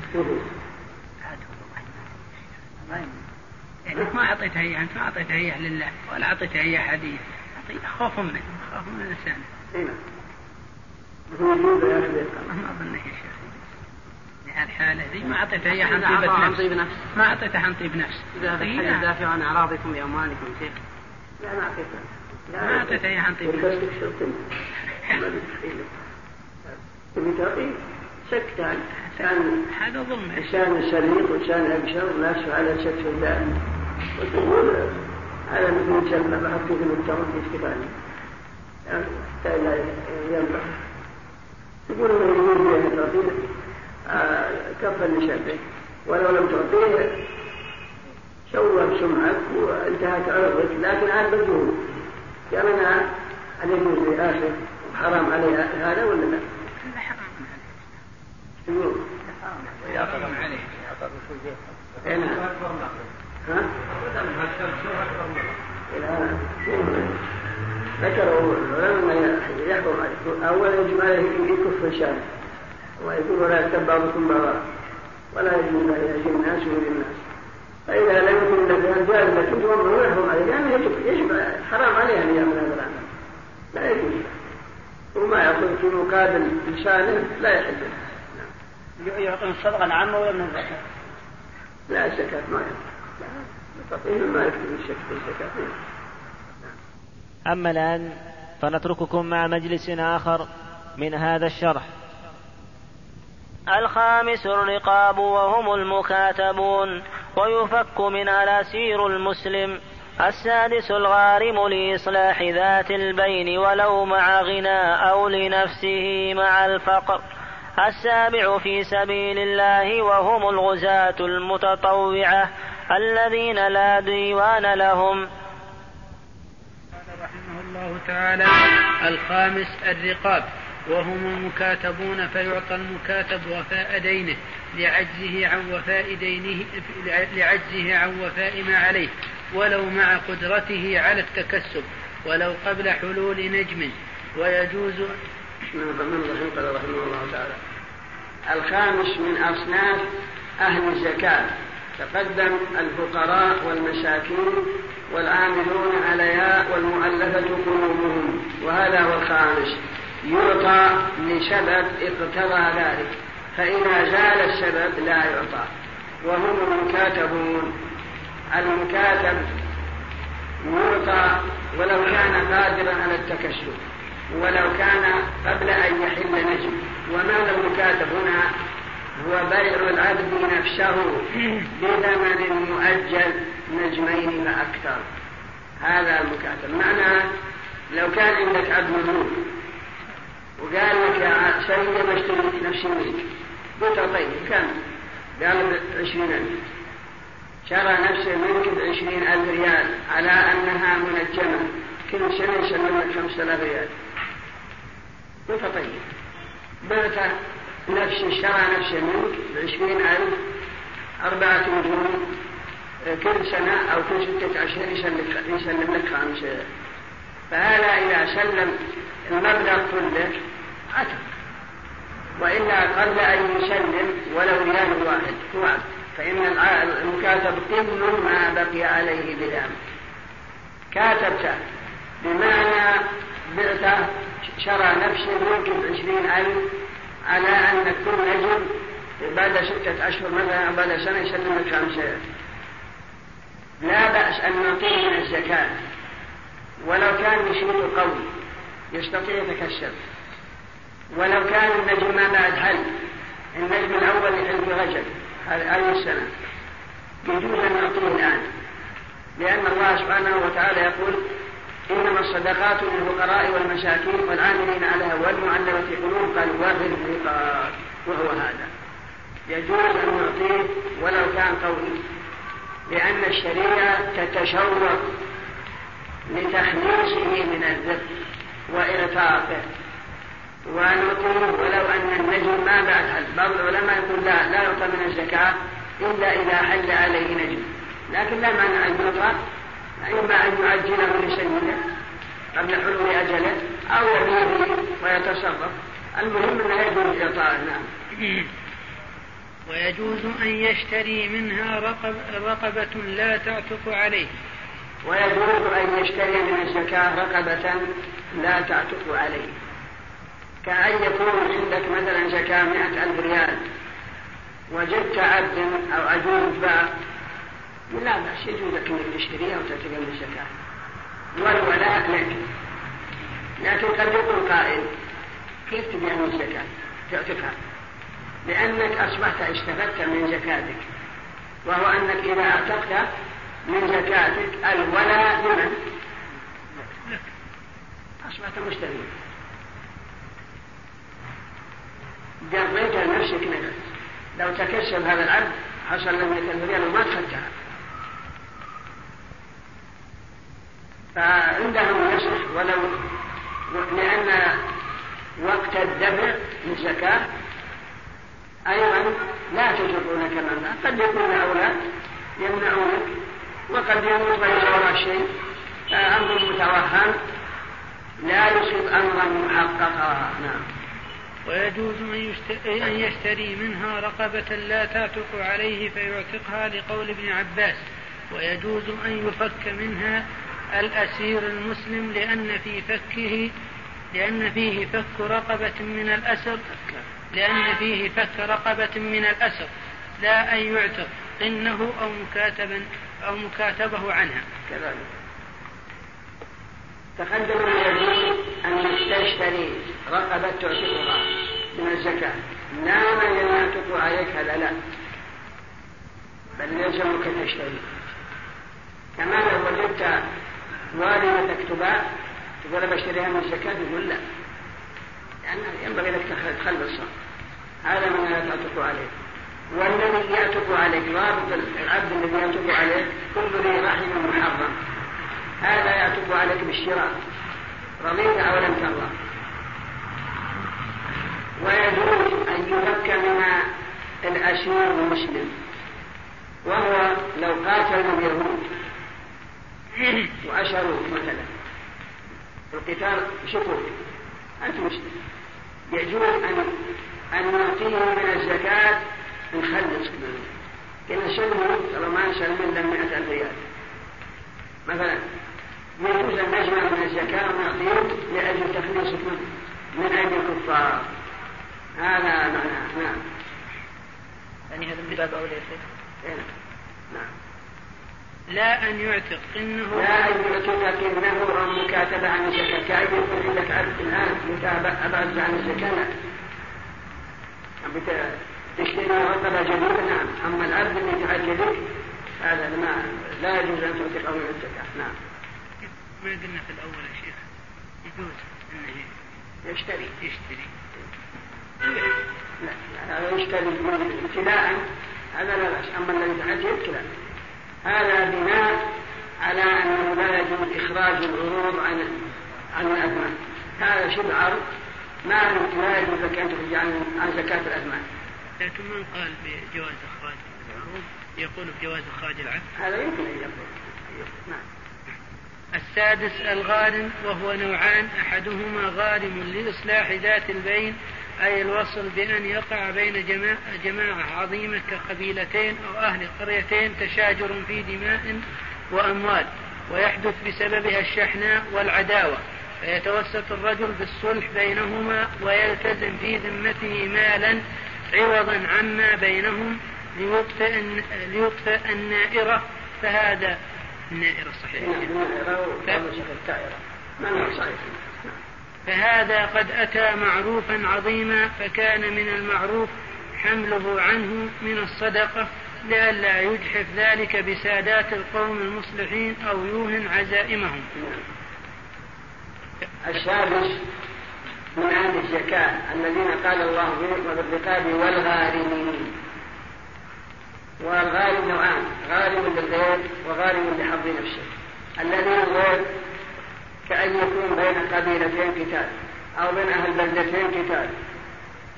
يعني ما أعطيته إياه أنت ما أعطيته إياه لله ولا أعطيته إياه هديه خوفا منه خوفا من لسانه. اي. ما أظن يا شيخ. الحالة ذي ما أعطيته إياه عن طيب نفس ما أعطيته عن طيب نفس إذا الحديث دافع عن أعراضكم بأموالكم شيخ. لا ما أعطيته ما أعطيته إياه عن طيب نفس سكتان كان هذا ظلم. شان شريط وشان أبشر ناس على شك الله وتقول هذا مثل جنة بحط في المجتمع في ينبح تقول انه يريد ان تعطيه كفا لشبه ولو لم تعطيه شوه سمعك وانتهت عرضك لكن عاد مجهول قال أنا هل يجوز لي اخر وحرام علي هذا ولا لا؟ لا حرام يقول حرام عليه اي نعم ها؟ ذكروا العلماء يحكم أولا يجب عليه يكف شانه ويقول ولا يكتب بعضكم بعضا ولا يجوز أن يأتي الناس ويؤذي الناس فإذا لم يكن الذهاب جائز لكن هو يحرم عليه لأنه يجب يجب حرام عليه أن يعمل هذا العمل. لا يجوز. وما يكون في مقابل لسانه لا يحل. له يعطون الصدقة العامة ولا من الزكاة؟ لا الزكاة ما الفقير ما يكتب الشك في الزكاة أما الآن فنترككم مع مجلس آخر من هذا الشرح. الخامس الرقاب وهم المكاتبون ويفك من ألأسير المسلم. السادس الغارم لإصلاح ذات البين ولو مع غنى أو لنفسه مع الفقر. السابع في سبيل الله وهم الغزاة المتطوعة الذين لا ديوان لهم. الله تعالى الخامس الرقاب وهم المكاتبون فيعطى المكاتب وفاء دينه لعجزه عن وفاء دينه لعجزه عن وفاء ما عليه ولو مع قدرته على التكسب ولو قبل حلول نجم. ويجوز رحمه الله تعالى الخامس من أصناف أهل الزكاة. تقدم الفقراء والمساكين والعاملون عليها والمؤلفة قلوبهم. وهذا هو الخامس. يعطى لسبب اقتضى ذلك فإذا زال السبب لا يعطى. وهم المكاتبون. المكاتب يعطى ولو كان قادرا على التكسب ولو كان قبل أن يحل نجم. ومعنى المكاتب هنا؟ هو بيع العبد نفسه بثمن مؤجل نجمين فأكثر هذا المكاتب معنى لو كان عندك عبد مملوك وقال لك يا سيدي بشتري نفسي منك. قلت طيب كم؟ قال بعشرين ألف. شرى نفسه منك بعشرين ألف ريال على أنها منجمة. كل سنة يسلم لك خمسة آلاف ريال. قلت طيب. بعت نفسي شرى نفسه منك بعشرين ألف أربعة نجوم كل سنة أو كل ستة أشهر يسلم لك خمسة. فهذا إذا سلم المبلغ كله عتق. وإلا قبل أن يسلم ولو ريال واحد هو فإن المكاتب كل ما بقي عليه بدم كاتبته بمعنى بعته شرى نفسه ممكن بعشرين ألف على أن كل نجم بعد ستة أشهر مثلا أو بعد سنة يسلم لك خمسة لا بأس أن نعطيه من الزكاة. ولو كان نشيط قوي يستطيع يتكسب ولو كان النجم ما بعد حل النجم الأول يحل في رجب هذه السنة. يجوز أن نعطيه الآن لأن الله سبحانه وتعالى يقول إنما الصدقات للفقراء والمساكين والعاملين عليها والمعلمة قلوب قال وفي وهو هذا. يجوز أن نعطيه ولو كان قوي لأن الشريعة تتشوق لتخليصه من الذب وإرتاقه ونعطيه ولو أن النجم ما بعد بعض العلماء يقول لا لا يعطى من الزكاة إلا إذا حل عليه نجم. لكن لا مانع أن يعطى إما أن يعجله لسيده قبل حلول أجله أو يبيه ويتصرف. المهم أنه يجوز إعطاء نعم ويجوز أن يشتري منها رقب رقبة لا تعتق عليه. ويجوز أن يشتري من الزكاة رقبة لا تعتق عليه. كأن يكون عندك مثلا زكاة مئة ألف ريال. وجدت عبد أو عجوز باع لا بأس يجوز لك أنك تشتريها وتعتق من الزكاة. والولاء لك لكن قد يقول قائل كيف تبيع من الزكاة؟ تعتقها لأنك أصبحت استفدت من زكاتك. وهو أنك إذا أعتقت من زكاتك الولاء لمن؟ أصبحت مشتري قضيت لنفسك. نفس لو تكسب هذا العبد حصل له 100 ريال وما أخذتها فعندهم يصح ولو لأن وقت الدفع للزكاة أيضا لا تجرون كما قد يكون أولاد يمنعونك وقد يموت وراء شيء. أمر متوهم. لا يصيب أمرا محققا. نعم. ويجوز أن يشتري منها رقبة لا تعتق عليه فيعتقها لقول ابن عباس. ويجوز أن يفك منها الأسير المسلم لأن في فكه لأن فيه فك رقبة من الأسر لأن فيه فك رقبة من الأسر. لا أن يعتق إنه أو مكاتبا أو مكاتبه عنها. كذلك. تقدم يجوز أن تشتري رقبة تعتقها من الزكاة. لا من يعتق عليك هذا لا. بل يلزمك تشتري. كما لو وجدت والدتك تباع تقول بشتريها من الزكاة؟ يقول لا. لأن ينبغي لك تخلصها هذا من لا تعتق عليه. والذي يعتق عليك رابط العبد الذي يعتق عليك كل ذي رحم محرم. هذا يعتق عليك بالشراء. رضيت أو لم ترضى. ويجوز أن يفك من الأسير المسلم. وهو لو قاتل اليهود. وأشروك مثلا. القتال شكوك أنت مسلم يجوز أن أن نعطيه من الزكاة نخلص منه كنا سلمه سلمان سلم لم مئة ألف ريال. مثلا يجوز أن نجمع من الزكاة ونعطيه لأجل تخليص من أيدي الكفار. هذا معناه. نعم. يعني هذا من باب أولى إيه. نعم. لا أن يعتق إنه لا أن يعتق إنه أو مكاتبة عن الزكاة؟ كأن يكون عندك عبد الآن متابع أبعد عن الزكاة. تشتري رقبة جديدة نعم. أما العبد اللي تعجلك هذا ما لا يجوز أن تعتقه من الزكاة نعم. ما قلنا في الأول يا شيخ؟ يجوز أنه يشتري. يشتري. لا هذا يشتري. ابتلاء هذا لا بأس. أما الذي تعجل كلا هذا بناء على أنه لا يجوز إخراج العروض عن عن الأثمان هذا شبه عرض ما لا يجوز لك أن تخرج عن زكاة الأثمان لكن من قال بجواز إخراج العروض يقول بجواز إخراج العبد هذا يمكن أن يقول. نعم. السادس الغارم وهو نوعان أحدهما غارم لإصلاح ذات البين أي الوصل بأن يقع بين جماعة, جماعة عظيمة كقبيلتين أو أهل قريتين تشاجر في دماء وأموال ويحدث بسببها الشحناء والعداوة. فيتوسط الرجل بالصلح بينهما ويلتزم في ذمته مالا عوضا عما بينهم ليطفئ ليطفئ النائرة. فهذا النائرة صحيح؟ فهذا قد أتى معروفا عظيما فكان من المعروف حمله عنه من الصدقة لئلا يجحف ذلك بسادات القوم المصلحين أو يوهن عزائمهم. السادس من أهل الزكاة الذين قال الله فيهم وبالرقاب والغارمين. والغارم نوعان غارم للغير وغارم لحظ نفسه. الذي الغير كأن يكون بين قبيلتين قتال أو بين أهل بلدتين قتال.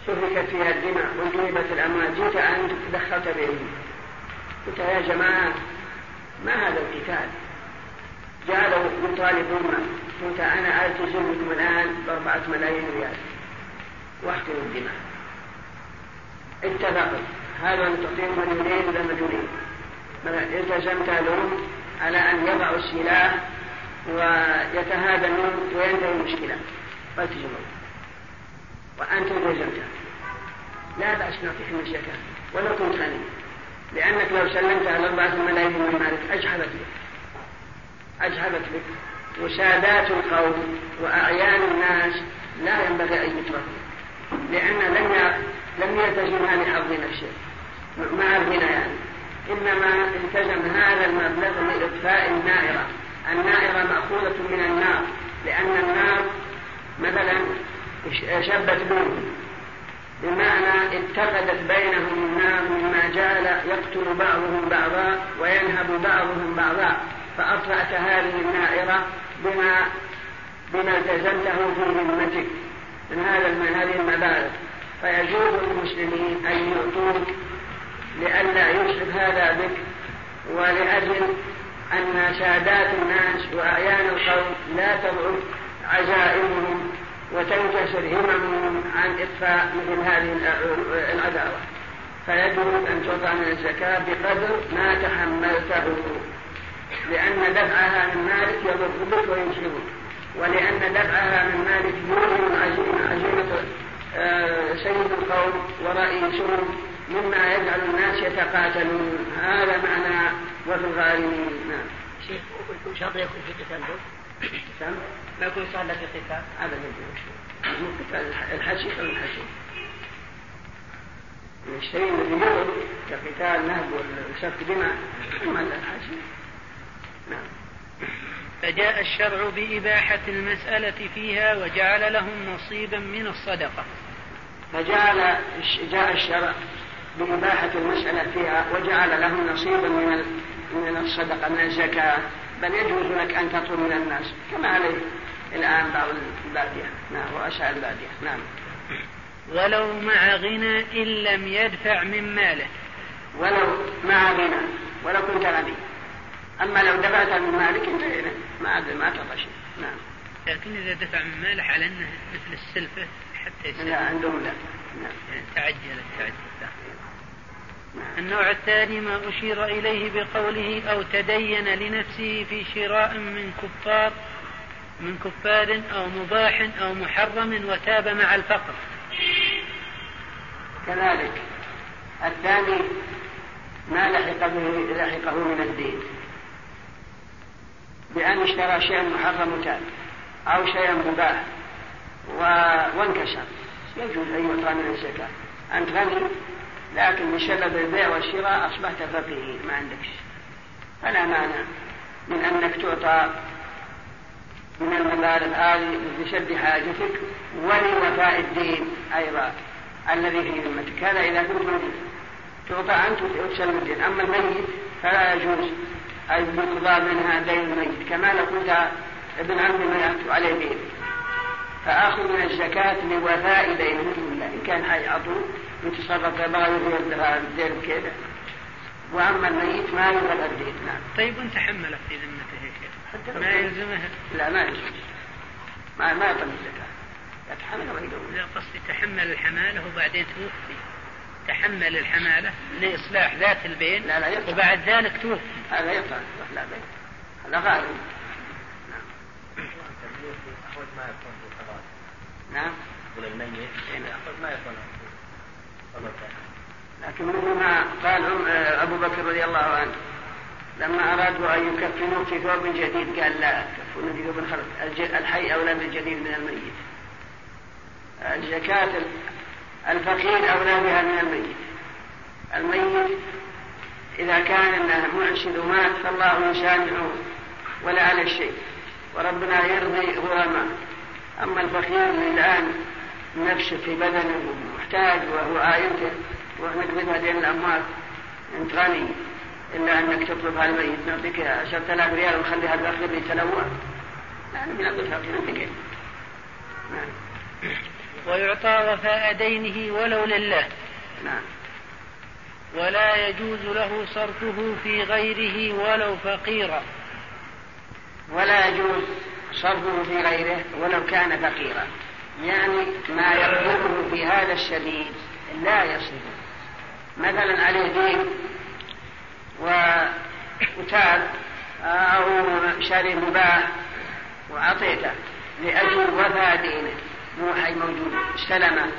سفكت فيها الدماء وجلبت الأموال. جئت أنت دخلت بينهم قلت يا جماعة ما هذا القتال؟ جعلوا يطالبون قلت أنا ألتزمكم الآن بأربعة ملايين ريال. واحقن الدماء. اتفقوا هذا تعطيهم مليونين ولا مليونين التزمت لهم على أن يضعوا السلاح ويتهادنون وينتهي المشكلة. فالتزموا وأنت التزمت لا بأس نعطيهم الزكاة ولو كنت غني. لأنك لو سلمت على أربعة ملايين من مالك أجحبت بك. أجحبت بك. وسادات القوم وأعيان الناس لا ينبغي أن يتركوا. لأن لم لم يلتزمها لحظ نفسه مع الغنى يعني. إنما التزم هذا المبلغ لإطفاء النائرة النائرة مأخوذة من النار لأن النار مثلا شبت بهم بمعنى اتخذت بينهم النار مما جعل يقتل بعضهم بعضا وينهب بعضهم بعضا فأطفأت هذه النائرة بما بما التزمته في ذمتك من هذا من هذه المبالغ فيجوز للمسلمين أن يعطوك لئلا يشرف هذا بك ولأجل أن سادات الناس وأعيان القوم لا تضعف عزائمهم وتنكسر هممهم عن إطفاء مثل هذه العداوة. فيجب أن تعطى من الزكاة بقدر ما تحملته لأن دفعها من مالك يضر بك وينشرك ولأن دفعها من مالك يوهم عزيمة آه، سيد القوم ورئيسهم مما يجعل الناس يتقاتلون. هذا معنى وفي الغالبين نعم. شيخ شرط يكون في قتال ما يكون صار في قتال. ابدا مو قتال الحشيش أو الحشيش؟ الذي يضر كقتال نهب وسفك دماء ثم الحشيش نعم. فجاء الشرع بإباحة المسألة فيها وجعل لهم نصيبا من الصدقة. فجعل جاء الشرع بإباحة المسألة فيها وجعل لهم نصيبا من من الصدقة من الزكاة. بل يجوز لك أن تطلب من الناس. كما عليه الآن بعض البادية. نعم رؤساء البادية. نعم. ولو مع غنى إن لم يدفع من ماله. ولو مع غنى. ولو كنت غني. أما لو دفعت من مالك انتهينا ما ما تعطى شيء. نعم. لكن إذا دفع من ماله على أنه مثل السلفة حتى يسلم لا عندهم لا. نعم. يعني تعجل التعجل النوع الثاني ما أشير إليه بقوله أو تدين لنفسه في شراء من كفار من كفار أو مباح أو محرم وتاب مع الفقر. كذلك الثاني ما لحق به لحقه من الدين. بأن اشترى شيئا محرم وتاب أو شيئا مباح وانكسر. يجوز أن يعطى من الزكاة. أنت غني لكن بسبب البيع والشراء أصبحت فقير ما عندك فلا مانع من أنك تعطى من المبالغ هذه لسد حاجتك ولوفاء الدين أيضا الذي في ذمتك. هذا إذا كنت موجود تعطى أنت وتسلم الدين أما الميت فلا يجوز أن يقضى منها دين الميت. كما لو كنت ابن عم مات عليه دين. فآخذ من الزكاة لوفاء دينه. إن كان حي عطوه يتصرف كما يريد الدين كذا واما الميت ما يبغى الدين نعم طيب وانت حملت في ذمته شيخ ما يلزمه لا ما يلزم ما ما يطلب الزكاه يتحمل لا قصدي تحمل الحماله وبعدين توفي تحمل الحماله لاصلاح ذات البين لا لا يطلع. وبعد ذلك توفي هذا يطلع لا بين هذا غالب نعم نعم الميت ما يكون لكن مثل قال أبو بكر رضي الله عنه لما أرادوا أن يكفنوه في ثوب جديد قال لا كفنوا في ثوب خلق الحي اولى بالجديد من الميت. الزكاة الفقير أولى بها من الميت. الميت إذا كان إنه معسر ومات فالله يسامحه ولا على شيء وربنا يرضي غرماء أما الفقير الآن نفسه في بدنه محتاج وهو آيته ونقبض هذين الأموال. أنت غني إلا أنك تطلب هذا الميت نعطيك 10000 ريال ونخلي هذا الفقير يتلوى نبي نعطيك نعطيك نعم. ويعطى وفاء دينه ولو لله. نعم. ولا يجوز له صرفه في غيره ولو فقيرا. ولا يجوز صرفه في غيره ولو كان فقيرا. يعني ما يطلبه في هذا الشديد لا يصرف مثلا عليه دين وتاب أو شاري مباح وأعطيته لأجل وفاء دينه. مو حي موجود استلمه.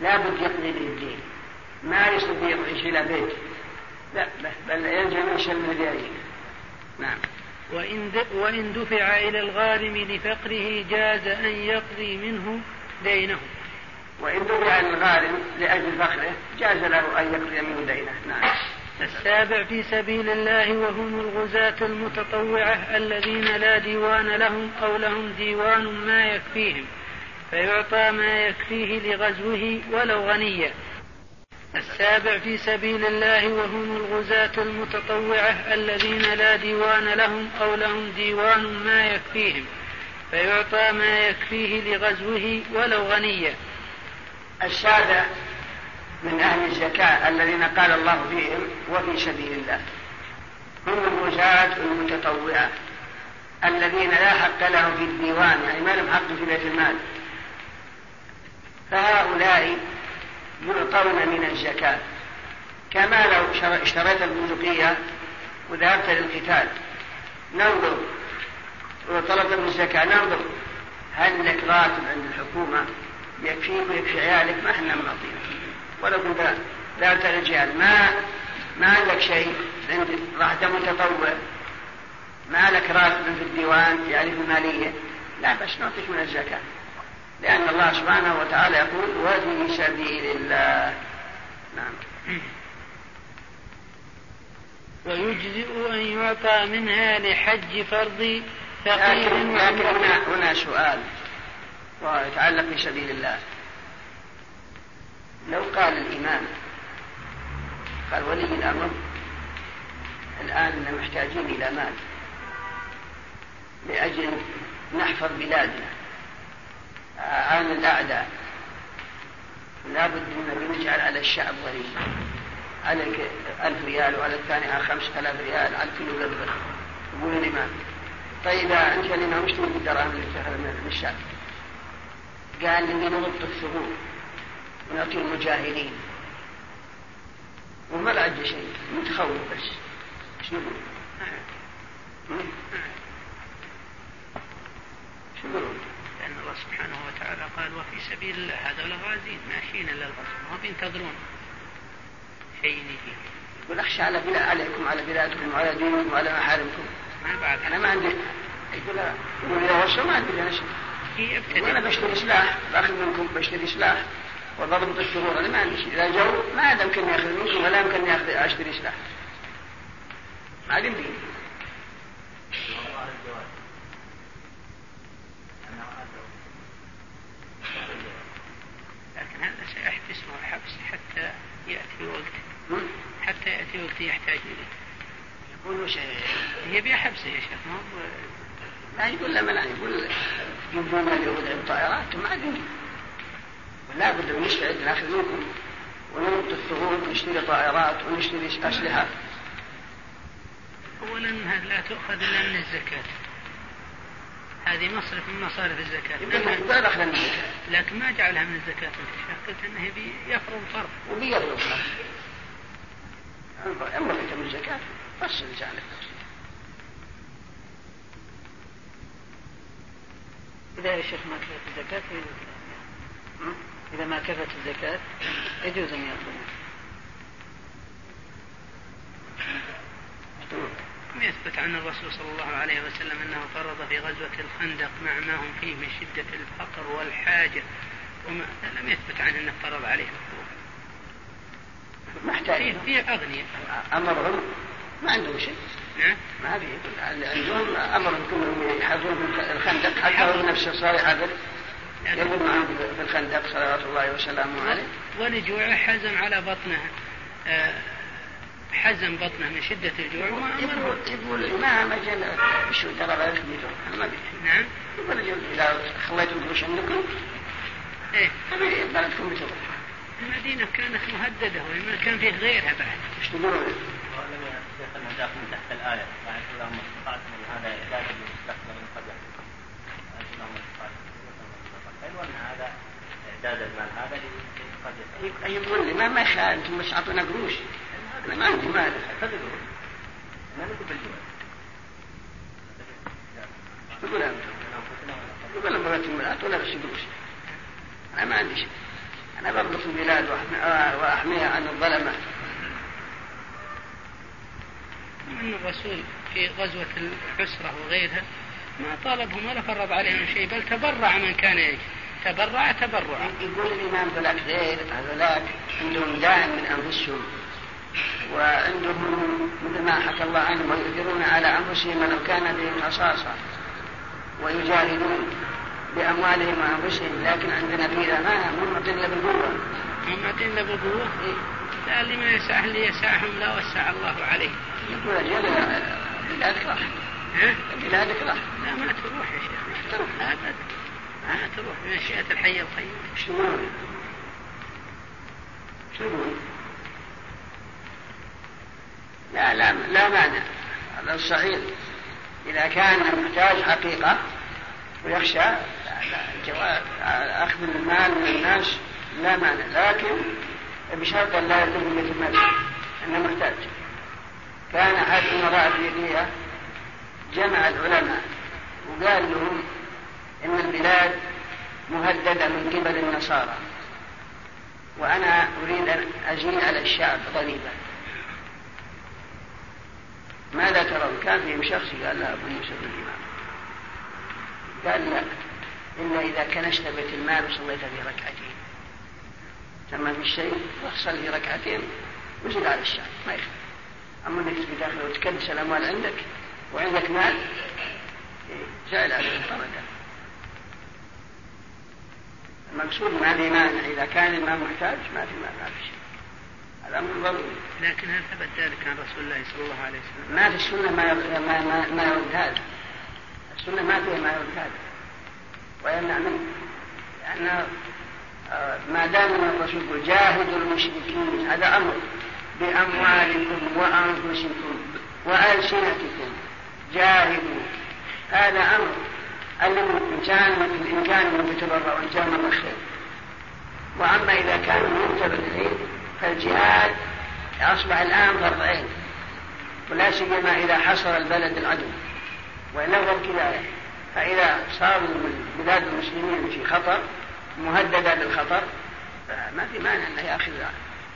لابد يقضي به الدين ما يستطيع يعيش إلى بيت. لا بل من شر الجارية نعم. وإن وإن دفع إلى الغارم لفقره جاز أن يقضي منه دينه. وإن دفع إلى الغارم لأجل فقره جاز له أن يقضي منه دينه. نعم. السابع في سبيل الله وهم الغزاة المتطوعة الذين لا ديوان لهم أو لهم ديوان ما يكفيهم. فيعطى ما يكفيه لغزوه ولو غنيا. السابع في سبيل الله وهم الغزاة المتطوعة الذين لا ديوان لهم أو لهم ديوان ما يكفيهم فيعطى ما يكفيه لغزوه ولو غنيا السادة من أهل الزكاة الذين قال الله فيهم وفي سبيل الله. هم الغزاة المتطوعة الذين لا حق لهم في الديوان يعني ما لهم حق في بيت المال. فهؤلاء يعطون من الزكاة. كما لو اشتريت البندقية وذهبت للقتال. ننظر. وطلبت من الزكاة. ننظر. هل لك راتب عند الحكومة؟ يكفيك ويكفي عيالك؟ ما إحنا بنعطيك ولو كنت ذهبت للجهاد ما ما عندك شيء عند راح متطوع. ما لك راتب في الديوان في المالية. لا بس نعطيك من الزكاة. لأن الله سبحانه وتعالى يقول وفي سبيل الله نعم. ويجزئ أن يعطى منها لحج فرض فقير لكن, لكن هنا, هنا سؤال ويتعلق بسبيل الله لو قال الإمام قال ولي الأمر الآن محتاجين إلى مال لأجل نحفظ بلادنا. عن الأعداء. لابد من نجعل على الشعب ضريبة عليك ألف ريال وعلى الثاني خمسة آلاف ريال على الكل يقبل يقول الإمام طيب أنت الإمام وش تقول بالدراهم اللي تأخذ من الشعب؟ قال لي نضبط الثغور ونعطي المجاهدين. وما لا عندي شيء. متخوف بس. إيش نقول؟ شو يقولون؟ الله سبحانه وتعالى قال وفي سبيل الله. هذول غازين ماشيين إلا الغزو ما بينتظرون شيء يجي. يقول أخشى على بلاد عليكم على بلادكم وعلى دينكم وعلى محارمكم ما بعد. أنا ما عندي. يقول يقول يا وصل ما عندي أنا شيء. أنا بشتري سلاح بأخذ منكم بشتري سلاح وضربة الشرور أنا ما عندي شيء. إذا جو ما يمكن ياخذ منكم ولا يمكن ياخذ أشتري سلاح. ما عاد يمديني لكن هذا سيحبس حبس حتى يأتي وقت حتى يأتي وقت يحتاج إليه. يقول وش هي حبسه يا شيخ ما لا يقول لا لا يقول يبون اليهود عند طائرات ما عاد لا بد من نستعد ناخذ منكم ونرد الثغور ونشتري طائرات ونشتري أسلحة. أولا هذه لا تؤخذ إلا من الزكاة. هذه مصرف من مصارف الزكاة. يقول لكن ما جعلها من الزكاة. انت قلت انه يفرض فرض. وبيفرض فرض اما انت من الزكاة فصل جعلك إذا يا شيخ ما كفت الزكاة إذا ما كفت الزكاة يجوز أن يأخذها يثبت عن الرسول صلى الله عليه وسلم أنه فرض في غزوة الخندق مع ما هم فيه من شدة الفقر والحاجة وما لم يثبت عنه أنه فرض عليهم محتاج. فيه, فيه أغنياء أمرهم ما عندهم شيء. نعم ما في عندهم امرهم كلهم في الخندق. حتى هو نفسه صار يحفر يقول معهم في الخندق صلوات الله وسلامه عليه. ولجوعه حزم على بطنه آه، حزم بطنه من شدة الجوع وما يقول يقول ما مجال شو ترى أنا ما بيحب نعم. يقول إذا خليتم قروش عندكم إيه. بلدكم بتروح المدينة كانت مهددة وما كان فيه غيرها بعد. إيش تقولون؟ من تحت الآية. يعني اللهم استطعتم من هذا إعداد المستقبل من قبل اللهم استطعتم حلو أن هذا إعداد المال هذا قد يقول لي ما ما يخالف أنتم بس اعطونا قروش. أنا ما عندي مال تدرون ما نقول بالجوع يقول انت يقول لما بغيت المال ولا بس قروش أنا ما عندي شيء أنا بربط البلاد وأحميها عن الظلمة. أن الرسول في غزوة العسرة وغيرها ما طالبهم ولا فرض عليهم شيء بل تبرع من كان يجي. تبرع تبرعا يقول الإمام ذولاك غير هذولاك عندهم دائم من أنفسهم. وعندهم مثل ما حكى الله عنهم ويؤثرون على أنفسهم ولو كان بهم خصاصة ويجاهدون بأموالهم وأنفسهم. لكن عندنا في ما هم إلا بالقوة. هم إلا بالقوة؟ لا لما يسعه اللي يسعهم لا وسع الله عليه. يقول أجل بلادك راح. بلادك راح. لا ما تروح يا شيخ تروح. أبدا. ما تروح. بمشيئة الحي القيوم. شلون؟ شلون؟ لا لا لا مانع. هذا الصحيح إذا كان محتاج حقيقة ويخشى أخذ المال من الناس لا مانع. لكن بشرط أن لا يكون مثل المال أنه محتاج كان أحد أمراء أفريقية جمع العلماء وقال لهم إن البلاد مهددة من قبل النصارى. وأنا أريد أن أزيد على الشعب ضريبة ماذا ترون؟ كان فيهم شخص قال لا أبو يوسف الإمام. قال لا إلا إذا كنست بيت المال وصليت في ركعتين. تم في الشيء واحصل في ركعتين وزد على الشعب ما يخالف. أما أنك تبي داخل وتكدس الأموال عندك وعندك مال جعل عليه الطردة. المقصود ما في مانع. إذا كان المال محتاج ما في ما في شيء. هذا أمر ضروري. لكن هل ثبت ذلك عن رسول الله صلى الله عليه وسلم؟ ما في السنة ما ما ما, ما يرد هذا. السنة ما فيها ما يرد هذا. ويمنع منه. لأن آه، ما دام الرسول جاهدوا المشركين هذا أمر. بأموالكم وأنفسكم وألسنتكم. جاهدوا. هذا أمر. كان إن كان من يتبرع وإن كان من الخير وأما إذا كان مرتبط إليه فالجهاد أصبح الآن فرض عين ولا سيما إذا حصر البلد العدو. وإلا هو فإذا صار بلاد المسلمين في خطر مهددة بالخطر فما في مانع أنه يأخذ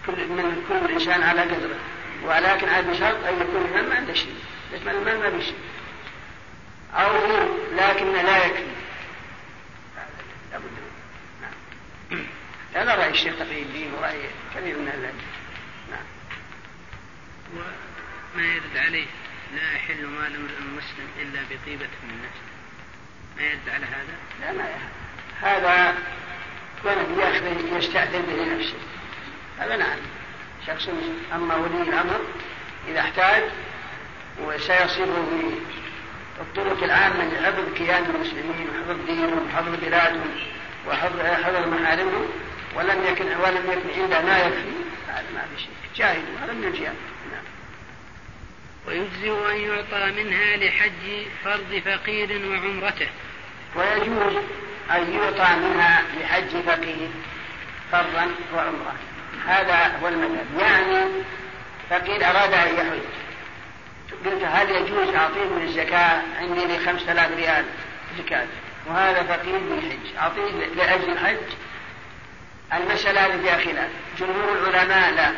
كل من كل إنسان على قدره. ولكن على بشرط أن يكون الإمام ما عنده شيء. بس المال ما بشيء أو لكن لا يكفي. لابد نعم. هذا رأي الشيخ تقي الدين ورأي كثير من أهل نعم. وما يرد عليه لا يحل مال المسلم إلا بطيبة من النفس ما يرد على هذا؟ لا ما هذا كونه ياخذ يستأذن به نفسه. هذا نعم. شخص أما ولي الأمر إذا احتاج وسيصيبه بالطرق العامة لحفظ كيان المسلمين وحفظ دينهم وحفظ بلادهم وحفظ حفظ محارمهم ولم يكن ولم يكن عنده ما يكفي. هذا ما في شيء جاهدوا هذا من الجهاد نعم. ويجزئ أن يعطى منها لحج فرض فقير وعمرته. ويجوز أن يعطى منها لحج فقير فرضا وعمرة. هذا هو المذهب. يعني فقير أراد أن يحج. قلت هل يجوز أعطيه من الزكاة؟ عندي لي خمسة آلاف ريال زكاة. وهذا فقير بيحج أعطيه لأجل الحج المسألة هذه فيها خلاف جمهور العلماء لا.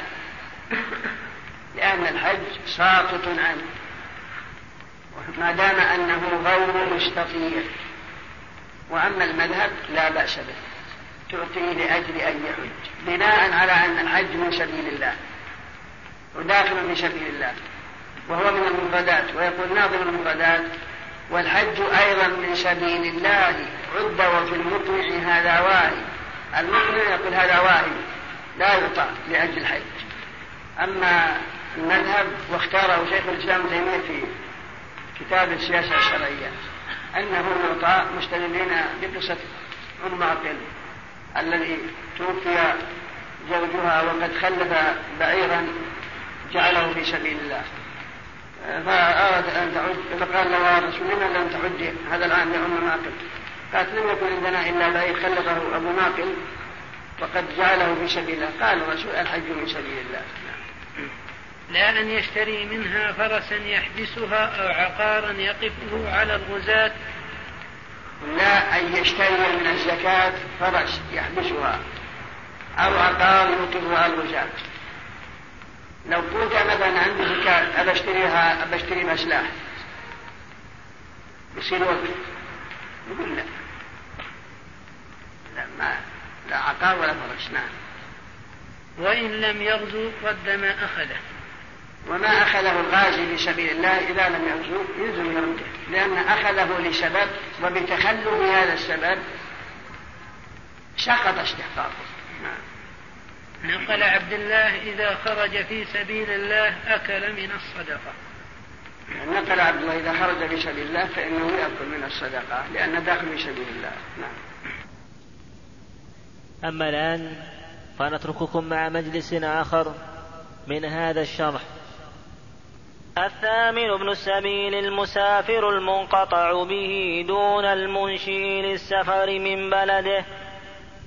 لأن الحج ساقط عنه. ما دام أنه غير مستطيع. وأما المذهب لا بأس به. تعطيه لأجل أن يحج. بناء على أن الحج من سبيل الله. وداخل في سبيل الله. وهو من المفردات. ويقول ناظم المفردات والحج أيضا من سبيل الله. عد وفي المطمع هذا واهي المطمع يقول هذا واهي لا يعطى لأجل الحج. أما المذهب واختاره شيخ الإسلام تيمية في كتاب السياسة الشرعية أنه يعطى مستدلين بقصة أم معقل الذي توفي زوجها وقد خلف بعيرا جعله في سبيل الله. فأراد أن تعد فقال لها رسول الله لم تعد هذا العام لأم معقل قالت لم يكن عندنا إلا بعير خلفه أبو معقل وقد جعله في سبيل الله. قال الرسول الحج من سبيل الله. لا أن يشتري منها فرسا يحبسها أو عقارا يقفه على الغزاة. لا أن يشتري من الزكاة فرس يحبسها أو عقار يوقفها على الغزاة. لو قلت مثلا عندي زكاة أبى أشتريها أبى أشتري مسلاح يصير وقف يقول لا. ما لا عقار ولا فرس نعم. وإن لم يغزو رد ما أخذه. وما أخذه الغازي في سبيل الله إذا لم يغزو يلزم يرده لأن أخذه لسبب وبتخلف هذا السبب سقط استحقاقه. نعم. نقل عبد الله إذا خرج في سبيل الله أكل من الصدقة. نقل عبد الله إذا خرج في سبيل الله فإنه يأكل من الصدقة لأن داخل في سبيل الله. نعم. أما الآن فنترككم مع مجلس آخر من هذا الشرح. الثامن ابن السبيل المسافر المنقطع به دون المنشي للسفر من بلده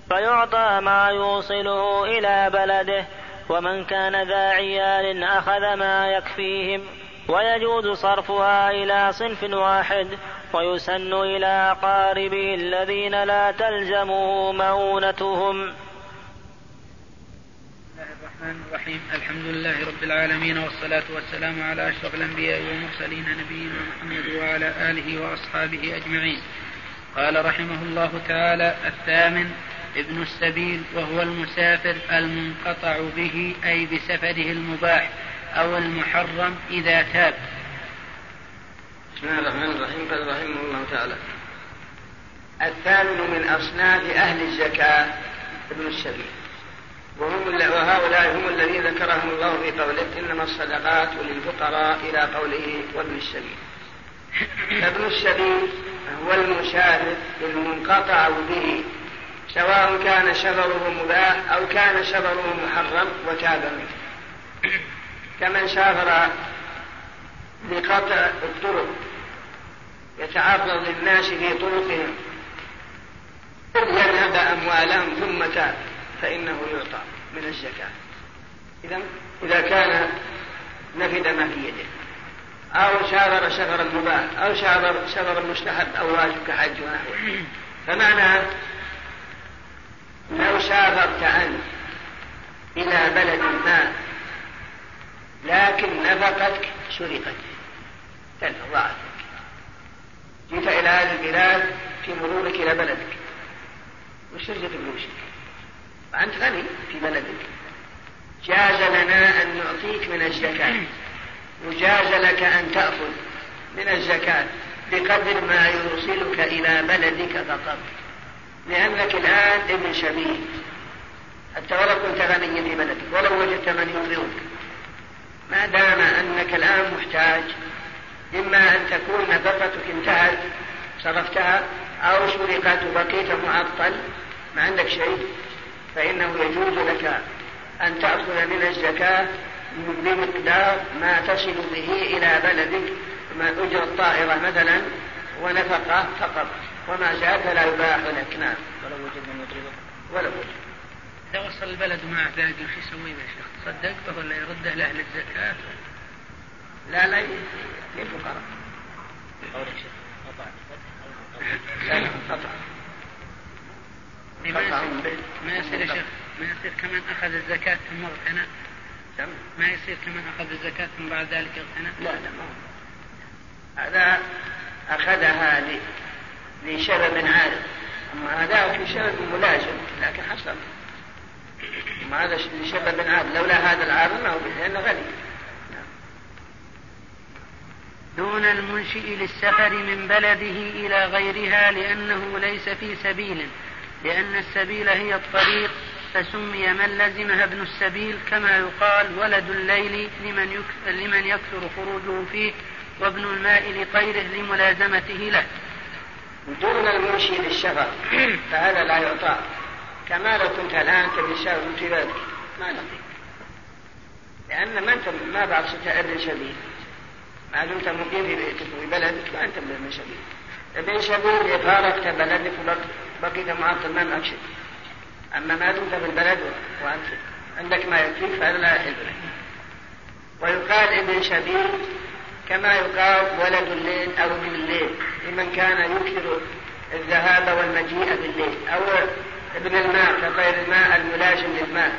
فيعطى ما يوصله إلى بلده ومن كان ذا عيال أخذ ما يكفيهم ويجوز صرفها إلى صنف واحد ويسن إلى أقاربه الذين لا تلزمه مؤونتهم. الرحمن الرحيم. الحمد لله رب العالمين والصلاة والسلام على أشرف الأنبياء والمرسلين نبينا محمد وعلى آله وأصحابه أجمعين. قال رحمه الله تعالى الثامن ابن السبيل وهو المسافر المنقطع به أي بسفره المباح أو المحرم إذا تاب. بسم الله الرحمن الرحيم. قال رحمه الله تعالى الثامن من أصناف أهل الزكاة ابن السبيل وهم وهؤلاء هم الذين ذكرهم الله في قوله إنما الصدقات للفقراء إلى قوله وابن السبيل فابن السبيل هو المسافر المنقطع به سواء كان سفره مباح أو كان سفره محرم وتاب منه. كمن سافر بقطع الطرق يتعرض للناس في طرقهم. ينهب أموالهم ثم تاب فإنه يعطى من الزكاة. إذا إذا كان نفد ما في يده أو سافر سفرا مباح أو سافر سفرا مستحب أو واجب كحج ونحوه فمعنى لو سافرت أنت إلى بلد ما لكن نفقتك سرقت ضاعت جئت إلى هذه البلاد في مرورك إلى بلدك؟ وسرقت فلوسك وأنت غني في بلدك. جاز لنا أن نعطيك من الزكاة. وجاز لك أن تأخذ من الزكاة بقدر ما يوصلك إلى بلدك فقط. لأنك الآن ابن سبيل حتى ولو كنت غنيا في بلدك ولو وجدت من يقرضك ما دام أنك الآن محتاج إما أن تكون نفقتك انتهت صرفتها أو سرقت وبقيت معطل. ما عندك شيء. فإنه يجوز لك أن تأخذ من الزكاة بمقدار ما تصل به إلى بلدك ما أجر الطائرة مثلا ونفقة فقط. وما زاد فلا يباح لك نعم. ولو وجد من ولو. وجد إذا وصل البلد معه باقي شو يسوي يا شيخ؟ تصدق ولا يرده لأهل الزكاة؟ لا لا للفقراء شيخ قطع لا قطع ما يصير ما يا شيخ ما يصير كمان أخذ الزكاة ثم اغتنى؟ ما يصير كمان أخذ الزكاة ثم بعد ذلك اغتنى؟ لا لا ما هذا أخذها لسبب عارض أما هذا في سبب ملازم لكن حصل. أما هذا لسبب عارض لولا هذا العارض ما هو به لأنه غني. دون المنشئ للسفر من بلده إلى غيرها لأنه ليس في سبيل لأن السبيل هي الطريق فسمي من لزمها ابن السبيل كما يقال ولد الليل لمن لمن يكثر خروجه فيه وابن الماء لطيره لملازمته له. دون المنشي للشفر فهذا لا يعطى. كما لو كنت الآن تبي الشفر في ما نعطيك. لأن ما أنت ما بعد ابن شبيه ما دمت مقيم في بلدك ما أنت ابن شبيه ابن شبيه فارقت بلدك وبقيت معطل ما شيء أما ما دمت في البلد وأنت عندك ما يكفيك فهذا لا يحل لك ويقال ابن شبيه كما يقال ولد الليل أو ابن الليل لمن كان يكثر الذهاب والمجيء بالليل. أو ابن الماء كطير الماء الملازم للماء.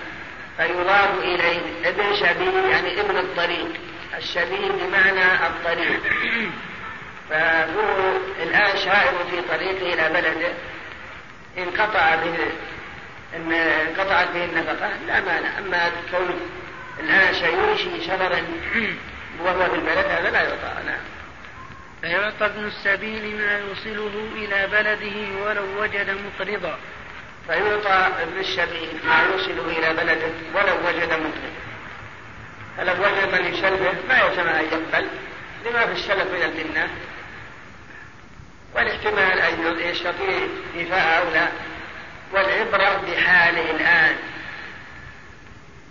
فيضاف إليه ابن شبيه يعني ابن الطريق. الشبيه بمعنى الطريق. فهو الآن شائر في طريقه إلى بلده انقطع به إن انقطعت به النفقة. لا مانع. أما كون الآن سيمشي سفرا وهو في البلد هذا لا يعطى. نعم. فيعطى ابن السبيل ما يوصله إلى بلده ولو وجد مقرضا فيعطى ابن السبيل ما يوصله إلى بلده ولو وجد مقرضا وجد من يسلفه ما أن يقبل لما في السلف من الجنة والاحتمال أن يستطيع إيفاء أو لا والعبرة بحاله الآن.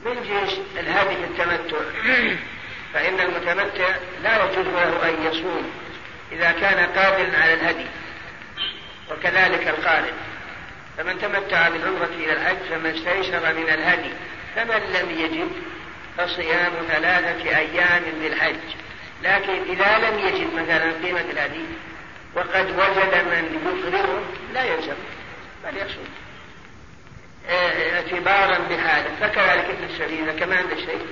من جنس الهدي التمتع؟ فإن المتمتع لا يجوز له أن يصوم إذا كان قادرا على الهدي وكذلك القارن فمن تمتع بالعمرة إلى الحج فمن استيسر من الهدي فمن لم يجد فصيام ثلاثة أيام بالحج. لكن إذا لم يجد مثلا قيمة الهدي وقد وجد من يقرره لا يلزم بل يصوم اعتبارا بحاله فكذلك ابن السبيل كما عنده شيء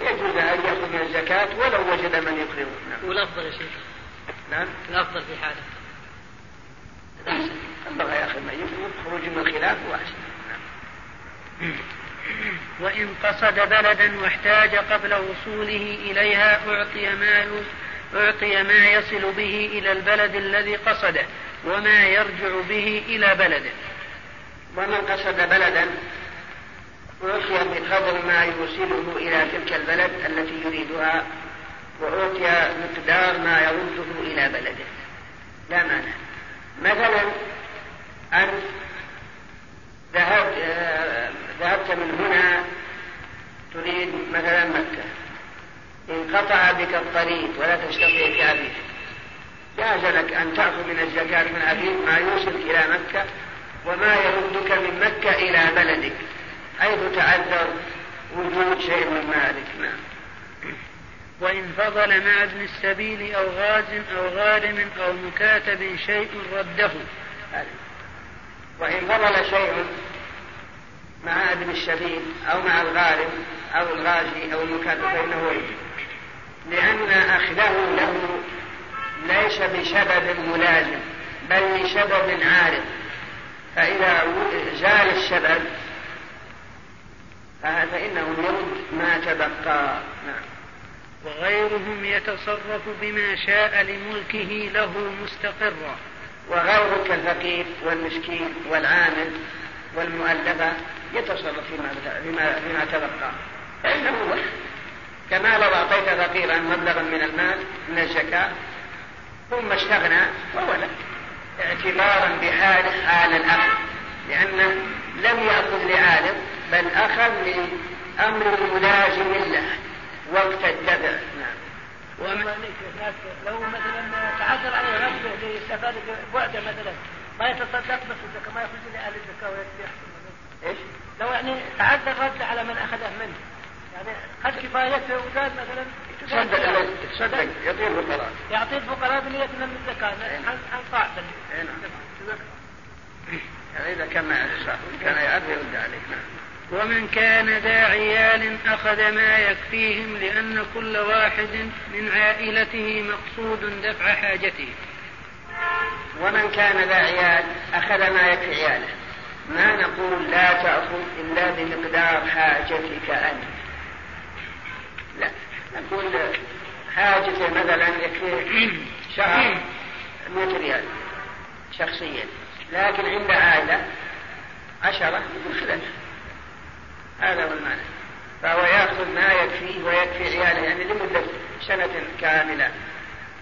يجوز أن يأخذ من الزكاة ولو وجد من يقرضه نعم. والأفضل يا شيخ. نعم. الأفضل في حاله. ينبغي يا أخي ما يفرض خروج من الخلاف وأحسن نعم. وإن قصد بلدا واحتاج قبل وصوله إليها أعطي ما أعطي ما يصل به إلى البلد الذي قصده وما يرجع به إلى بلده. ومن قصد بلدا أعطي بقدر ما يوصله إلى تلك البلد التي يريدها وأعطي مقدار ما يرده إلى بلده. لا مانع. مثلا أنت ذهبت آه، ذهبت من هنا تريد مثلا مكة. انقطع بك الطريق ولا تستطيع تعبيد جاز لك أن تأخذ من الزكاة من أبيك ما يوصلك إلى مكة وما يردك من مكة إلى بلدك حيث تعذر وجود شيء من مالك. نعم. وإن فضل مع ابن السبيل أو غاز أو غارم أو مكاتب شيء رده. وإن فضل شيء مع ابن السبيل أو مع الغارم أو الغازي أو المكاتب فإنه لأن أخذه له ليس بسبب ملازم بل لسبب عارض. فإذا زال السبب فإنه يرد ما تبقى. نعم. وغيرهم يتصرف بما شاء لملكه له مستقرا وغيرك الفقير والمسكين والعامل والمؤلفة يتصرف فيما فيما, فيما تبقى. فإنه كما لو أعطيت فقيرا مبلغا من المال من الزكاة ثم استغنى فهو له اعتبارا بحال حال الأخذ لأنه لم يأخذ لعالم بل أخذ من أمر ملازم له وقت الدفع. نعم. لو مثلا تعذر عليه نفسه لسفر بعده مثلا ما يتصدق بس الزكاة ما يخرج لأهل الزكاة ويحصل إيش؟ لو يعني تعذر رد على من أخذه منه. يعني قد كفايته وزاد مثلا تصدق تصدق يعطيه الفقراء يعطي الفقراء بنية من الزكاة عن عن قاعدة يعني إذا كان ما كان يعرف يرد عليه. نعم. ومن كان ذا عيال أخذ ما يكفيهم لأن كل واحد من عائلته مقصود دفع حاجته. ومن كان ذا عيال أخذ ما يكفي عياله. ما نقول لا تأخذ إلا بمقدار حاجتك أنت. لا نقول حاجته مثلا يكفيه شهر 100 ريال شخصيا لكن عند عائلة عشرة يقول خذها هذا هو المعنى. فهو يأخذ ما يكفيه ويكفي عياله يعني لمدة سنة كاملة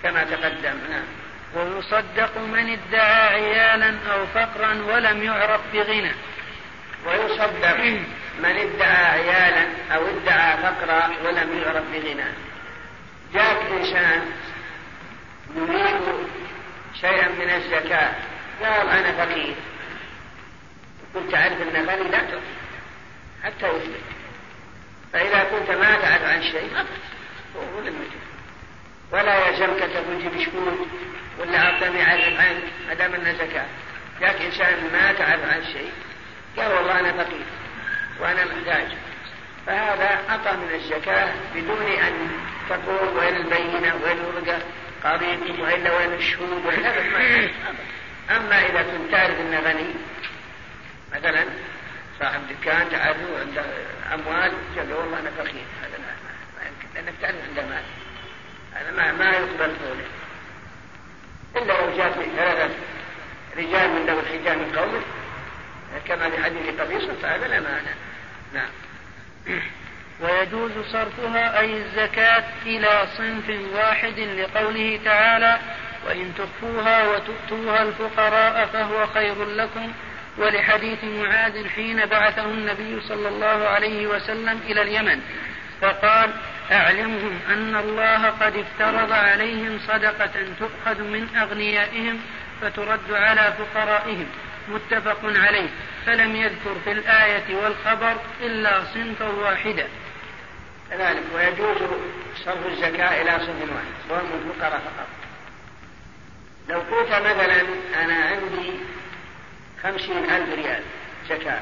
كما تقدم. نعم. ويصدق من ادعى عيالا أو فقرا ولم يعرف بغنى. ويصدق من ادعى عيالا أو ادعى فقرا ولم يعرف بغنى. جاءك إنسان يريد شيئا من الزكاة قال أنا فقير. كنت تعرف أن غني لا تعطي حتى يثبت فإذا كنت ما تعرف عن شيء هو لم ولا يلزمك تقول شكون ولا أعطني يعرف عنك ما دام أنه زكاة. جاك إنسان ما تعرف عن شيء قال والله أنا فقير وأنا محتاج. فهذا أعطى من الزكاة بدون أن تقول وين البينة وين الورقة قاضيكم وإلا وين الشهود وإلا أما إذا كنت تعرف أنه غني مثلا صاحب دكان تعرفه عنده أموال. قال والله أنا فقير. هذا ما يمكن. لأنك تعرف عنده مال. هذا ما ما يقبل قوله إلا لو جاء ثلاثة رجال من ذوي الحجاب من قومه كما في حديث قبيصة فهذا لا معنى نعم. ويجوز صرفها أي الزكاة إلى صنف واحد لقوله تعالى وإن تخفوها وتؤتوها الفقراء فهو خير لكم ولحديث معاذ حين بعثه النبي صلى الله عليه وسلم إلى اليمن فقال أعلمهم أن الله قد افترض عليهم صدقة تؤخذ من أغنيائهم فترد على فقرائهم. متفق عليه. فلم يذكر في الآية والخبر إلا صنفا واحدا كذلك ويجوز صرف الزكاة إلى صنف واحد وهم الفقراء فقط. لو قلت مثلا أنا عندي خمسين ألف ريال زكاة.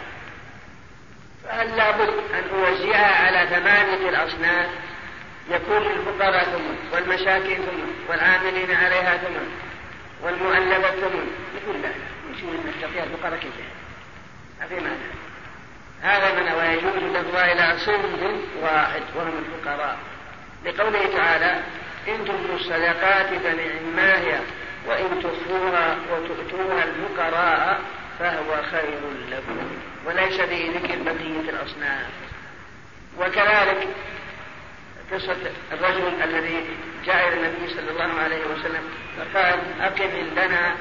فهل لابد أن أوزعها على ثمانية الأصناف؟ يكون للفقراء ثمن والمساكين ثمن والعاملين عليها ثمن والمؤلفة ثمن. يقول لا يجوز أن تعطيها الفقراء كلها ما في معنى هذا من ويجوز لفظها إلى صنف واحد وهم الفقراء. لقوله تعالى إن تبدوا الصدقات فنعما هي وإن تخفوها وتؤتوها الفقراء فهو خير لكم وليس به ذكر بقية الأصناف. وكذلك قصة الرجل الذي جاء إلى النبي صلى الله عليه وسلم فقال أقم عندنا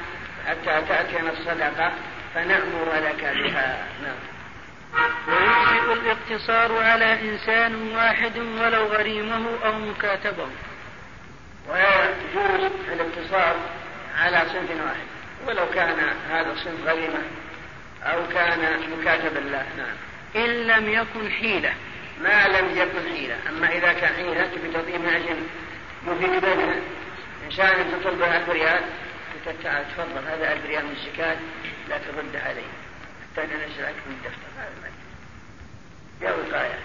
حتى تأتينا الصدقة فنأمر لك بها. نعم. ويجزئ الاقتصار على إنسان واحد ولو غريمه أو مكاتبه. ويجوز الاقتصار على صنف واحد. ولو كان هذا الصنف غريمة أو كان مكاتبا له نعم. إن لم يكن حيلة. ما لم يكن حيلة أما إذا كان حيلة تبي تعطيه من أجل مفيد بينها. إنسان تطلب 1000 ريال تعال تفضل هذا 1000 ريال من الزكاة لا ترد علي حتى ننزل عنك من الدفتر هذا ما يا وقاية.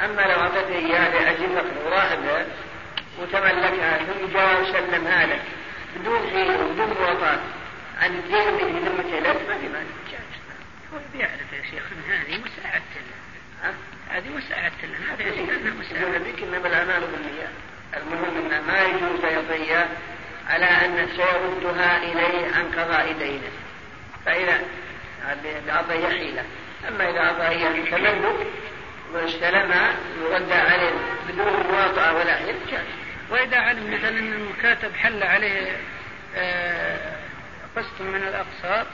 أما لو أعطيته إياه لأجل وراحبها وتملكها ثم جاء وسلمها لك بدون حيل وبدون مواطاة عن الدين اللي ذمته لك ما في مانع هو بيعرف يا شيخ ان هذه مساعدة له هذه مساعدة له هذا انها مساعدة بك إنما الأعمال بالنيات المهم انه ما يجوز يعطيها على أن سيردها اليه عن قضاء دينه فإذا اعطي حيله أما إذا اعطى هي تملك واستلمها يرد عليه بدون مواطأة ولا حيل. وإذا علم مثلا أن المكاتب حل عليه آه، قسط من الأقساط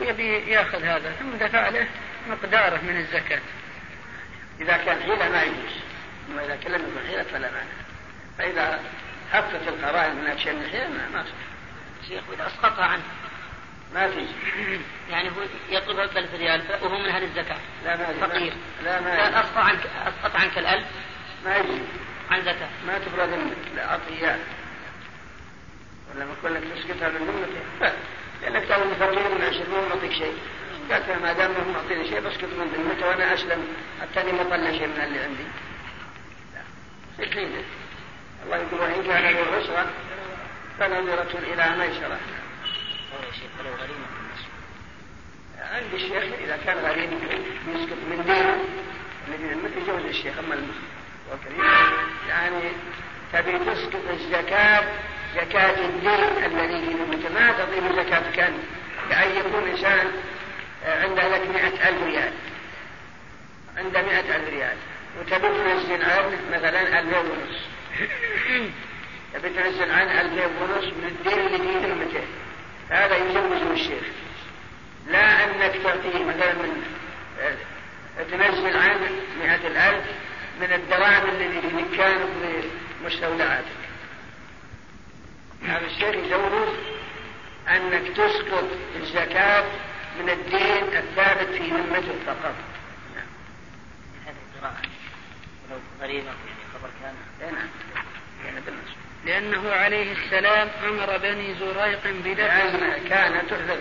ويبي يأخذ هذا ثم دفع له مقداره من الزكاة. إذا كان حيلة ما يجوز أما إذا كان لم يكن حيلة فلا مانع. فإذا حفت القرائن هناك شيء من الحيلة ما, ما شيخ وإذا أسقطها عنه. ما تجي يعني هو يطلب ألف ريال وهو من أهل الزكاة. لا ما فقير. لا ما أسقط عنك أسقط عنك الألف ما يجي عن زكاة. ما تفرض منك لا أعطي إياه ولا ما أقول لك تسقطها من ذمته لأنك تقول فقير من عشرين ما أعطيك شيء. قالت ما دام هم معطيني شيء بسقط من ذمته وأنا أسلم. حتى ما طلع شيء من اللي عندي. الله يقول وإن كان ذو عسرة فنظرة إلى ميسرة. يا شيخ ولو غريمة عند الشيخ إذا كان غريب يسقط من دينه الذي مثل جوز الشيخ أما المسلم يعني تبي تسقط الزكاة زكاة الدين الذي في ذمته ما تضيف زكاة كان. كأن يكون إنسان عنده لك مئة ألف ريال. عنده مئة ألف ريال. وتبي تنزل عنه مثلا ألفين ونص. تبي تنزل عنه ألفين ونص من الدين اللي في ذمته هذا يزوجه الشيخ لا أنك تعطيه مثلا من تنزل عنه مئة الألف من الدراهم اللي في دكانك ومستودعاتك هذا الشيخ يجوز أنك تسقط الزكاة من الدين الثابت في ذمته فقط. نعم. هذه القراءة. ولو غريبة يعني خبر كان. إيه نعم. يعني لأنه عليه السلام أمر بني زريق بدفع كان تحذف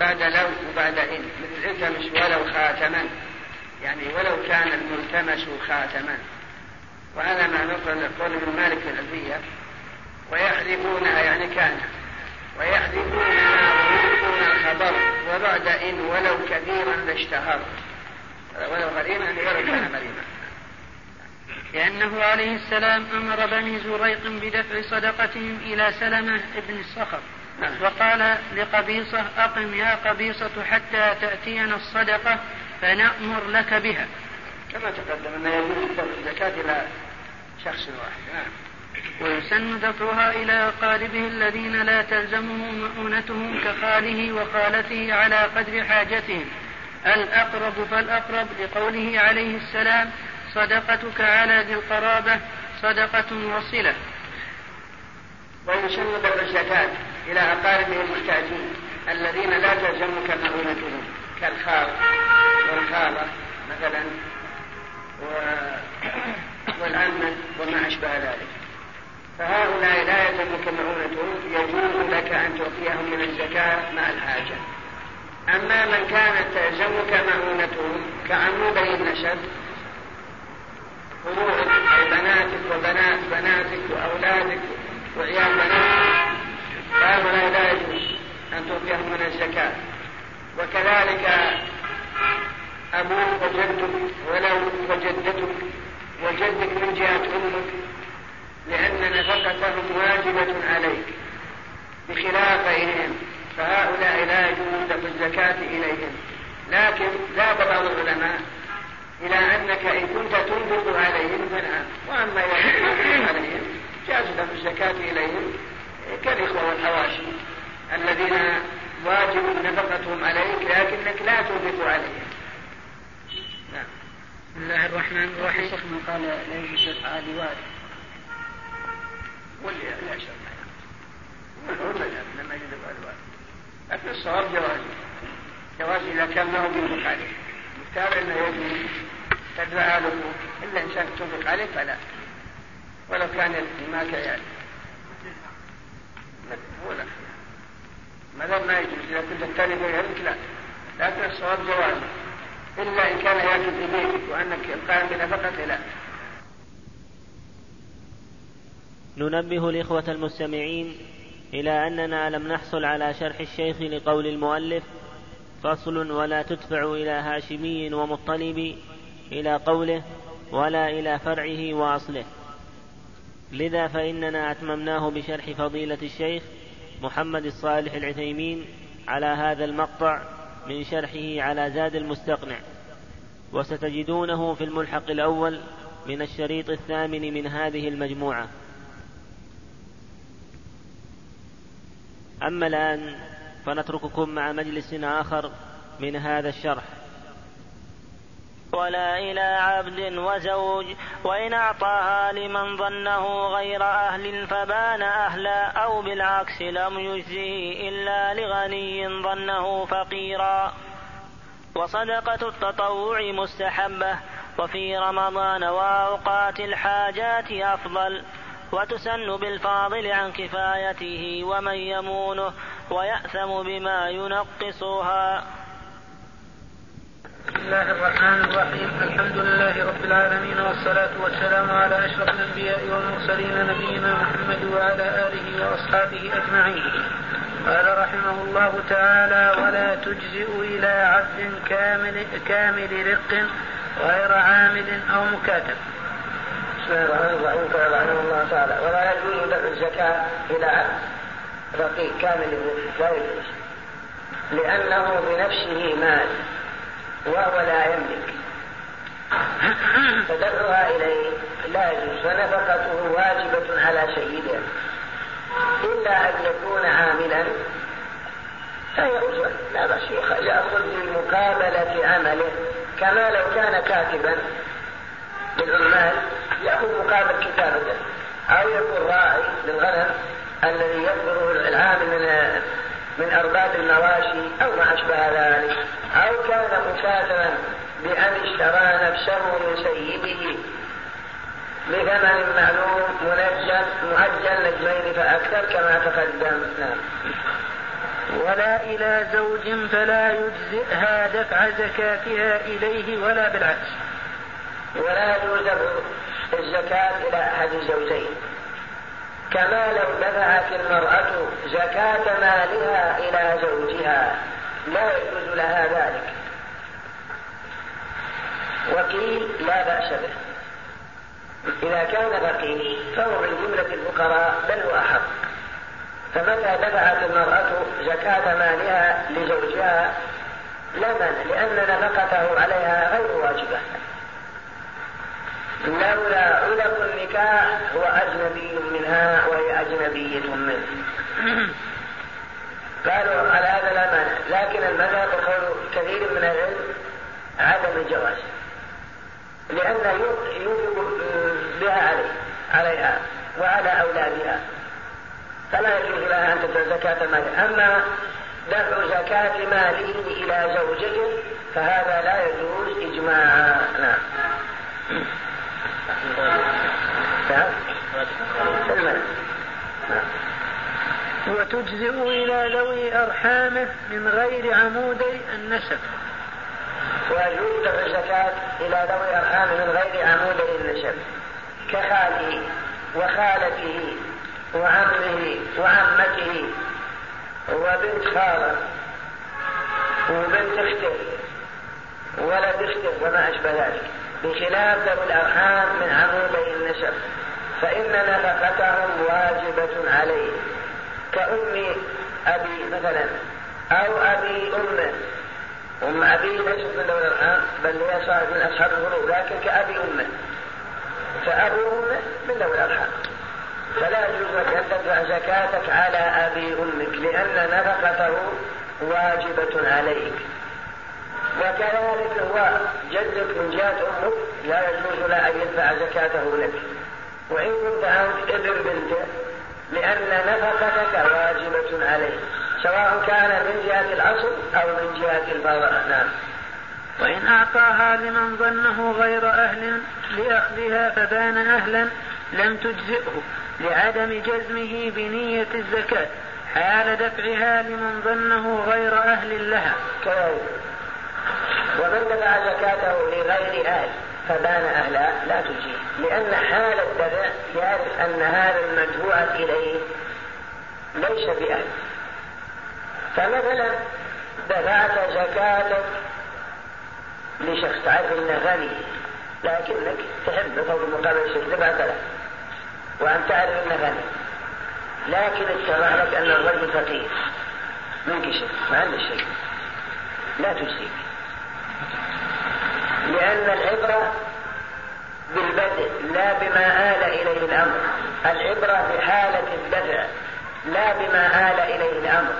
بعد لو وبعد إن. مثل التمس ولو خاتما. يعني ولو كان الملتمس خاتما. وهذا ما نقل قول ابن مالك في الألفية. ويحذفونها يعني كان. ويحذفونها ويلقون الخبر. وبعد إن ولو كثيرا لاشتهر. ولو غريما ولو كان مريما لأنه عليه السلام أمر بني زريق بدفع صدقتهم إلى سلمة بن الصخر نعم. وقال لقبيصة أقم يا قبيصة حتى تأتينا الصدقة فنأمر لك بها. كما تقدم أنه يجوز الزكاة إلى شخص واحد. نعم. ويسن دفعها إلى أقاربه الذين لا تلزمه مؤونتهم كخاله وخالته على قدر حاجتهم. الأقرب فالأقرب لقوله عليه السلام صدقتك على ذي القرابة صدقة وصلة. ويسن دفع الزكاة إلى أقاربه المحتاجين الذين لا تلزمك مؤونتهم كالخال والخالة مثلا و... والعمة وما أشبه ذلك. فهؤلاء لا معونتهم يجوز لك أن تعطيهم من الزكاة مع الحاجة. أما من كانت تلزمك معونتهم كعمودي النسب فروعك أي بناتك وبنات بناتك وأولادك وعيال بناتك فهؤلاء لا يجوز أن تعطيهم من الزكاة. وكذلك أبوك وجدك ولو وجدتك وجدك من جهة أمك لأن نفقتهم واجبة عليك بخلاف غيرهم فهؤلاء لا يجوز دفع الزكاة إليهم. لكن ذهب بعض العلماء إلى أنك إن كنت تنفق عليهم فنعم. وأما إذا كنت عليهم جاز دفع الزكاة إليهم كالإخوة والحواشي الذين واجب نفقتهم عليك لكنك لا تنفق عليهم. نعم. بسم الله الرحمن الرحيم. قال لا يجوز دفع لوالد شك هو المذهب لما دفع الوالد. لكن الصواب جواز جواز إذا كان ما هو عليه. مختار أنه يجوز تدفع له. إلا إنسان تنفق عليه فلا. ولو كان ما كيان هو لا. ما يجوز إذا كنت الثاني بينك لا. لكن الصواب جوازه إلا إن كان يأكل في بيتك وأنك قائم بنفقته لا. ننبه الإخوة المستمعين إلى أننا لم نحصل على شرح الشيخ لقول المؤلف فصل ولا تدفع إلى هاشمي ومطلب إلى قوله ولا إلى فرعه وأصله. لذا فإننا أتممناه بشرح فضيلة الشيخ محمد الصالح العثيمين على هذا المقطع من شرحه على زاد المستقنع. وستجدونه في الملحق الأول من الشريط الثامن من هذه المجموعة. أما الآن فنترككم مع مجلس آخر من هذا الشرح. ولا إلى عبد وزوج وإن أعطاها لمن ظنه غير أهل فبان أهلا أو بالعكس لم يجزه إلا لغني ظنه فقيرا. وصدقة التطوع مستحبة وفي رمضان وأوقات الحاجات أفضل. وتسن بالفاضل عن كفايته ومن يمونه ويأثم بما ينقصها. بسم الله الرحمن الرحيم. الحمد لله رب العالمين والصلاة والسلام على أشرف الأنبياء والمرسلين نبينا محمد وعلى آله وأصحابه أجمعين. قال رحمه الله تعالى ولا تجزئ إلى عبد كامل, كامل رق غير عامل أو مكاتب. ضعيف رحمه الله تعالى ولا يجوز دفع الزكاة إلى رقيق كامل لا يجوز لأنه بنفسه مال وهو لا يملك. فدفعها إليه لا يجوز فنفقته واجبة على سيده. إلا أن يكون عاملا فيأخذ لا بأس. يأخذ بمقابلة عمله كما لو كان كاتبا للعمال يأخذ مقابل كتابته أو يكون راعي للغنم الذي يذكره العامل من من أرباب المواشي أو ما أشبه ذلك. أو كان مكاتبا بأن اشترى نفسه من سيده بثمن معلوم منجل مؤجل نجمين فأكثر كما تقدم. نعم. ولا إلى زوج فلا يجزئها دفع زكاتها إليه ولا بالعكس. ولا يجوز الزكاة إلى أحد الزوجين. كما لو دفعت المرأة زكاة مالها إلى زوجها لا يجوز لها ذلك. وقيل لا بأس به. إذا كان فقير فهو من جملة الفقراء بل هو أحق. فمتى دفعت المرأة زكاة مالها لزوجها؟ لا مانع لأن نفقته عليها غير واجبة. لولا علق النكاح هو أجنبي منها وهي أجنبية منه. قالوا على هذا لا مانع؟ لكن المذهب قول كثير من العلم عدم الجواز. لأن يوجب بها عليه عليها وعلى أولادها. فلا يجوز لها أن تدفع زكاة ماله أما دفع زكاة ماله إلى زوجته فهذا لا يجوز إجماعا. نعم. وتجزئ إلى ذوي أرحامه من غير عمودي النسب. ويجوز الزكاة إلى ذوي أرحامه من غير عمودي النسب. كخاله وخالته وعمه وعمته وبنت خاله وبنت اخته ولد اخته وما أشبه ذلك. بخلاف ذوي الأرحام من عمودي النسب فإن نفقتهم واجبة عليه. كأم أبي مثلا أو أبي أمه. أم أبي ليست من ذوي الأرحام بل هي صارت من أصحاب الغروب لكن كأبي أمه. فأبو أمه من ذوي الأرحام. فلا يجوز لك أن تدفع زكاتك على أبي أمك لأن نفقته واجبة عليك. وكذلك هو جدك من جهة أمك لا يجوز له أن يدفع زكاته لك. وإن كنت أنت ابن بنته لأن نفقتك واجبة عليه سواء كان من جهة الأصل أو من جهة البراء نعم. وإن أعطاها لمن ظنه غير أهل لأخذها فبان أهلا لم تجزئه لعدم جزمه بنية الزكاة حال دفعها لمن ظنه غير أهل لها. كذلك. ومن دفع زكاته لغير أهل فبان أهلا لا تجيه لأن حال الدفع يعرف أن هذا المدفوع إليه ليس بأهل. فمثلا دفعت زكاتك لشخص تعرف إنه غني لكنك تحب فوق مقابل الشيء دفعت له وأن تعرف أنه غني. لكن اتضح لك أن الرجل فقير. منك شيء ما عنده شيء. لا تجزيك. لأن العبرة بالبدء لا بما آل إليه الأمر. العبرة بحالة الدفع لا بما آل إليه الأمر.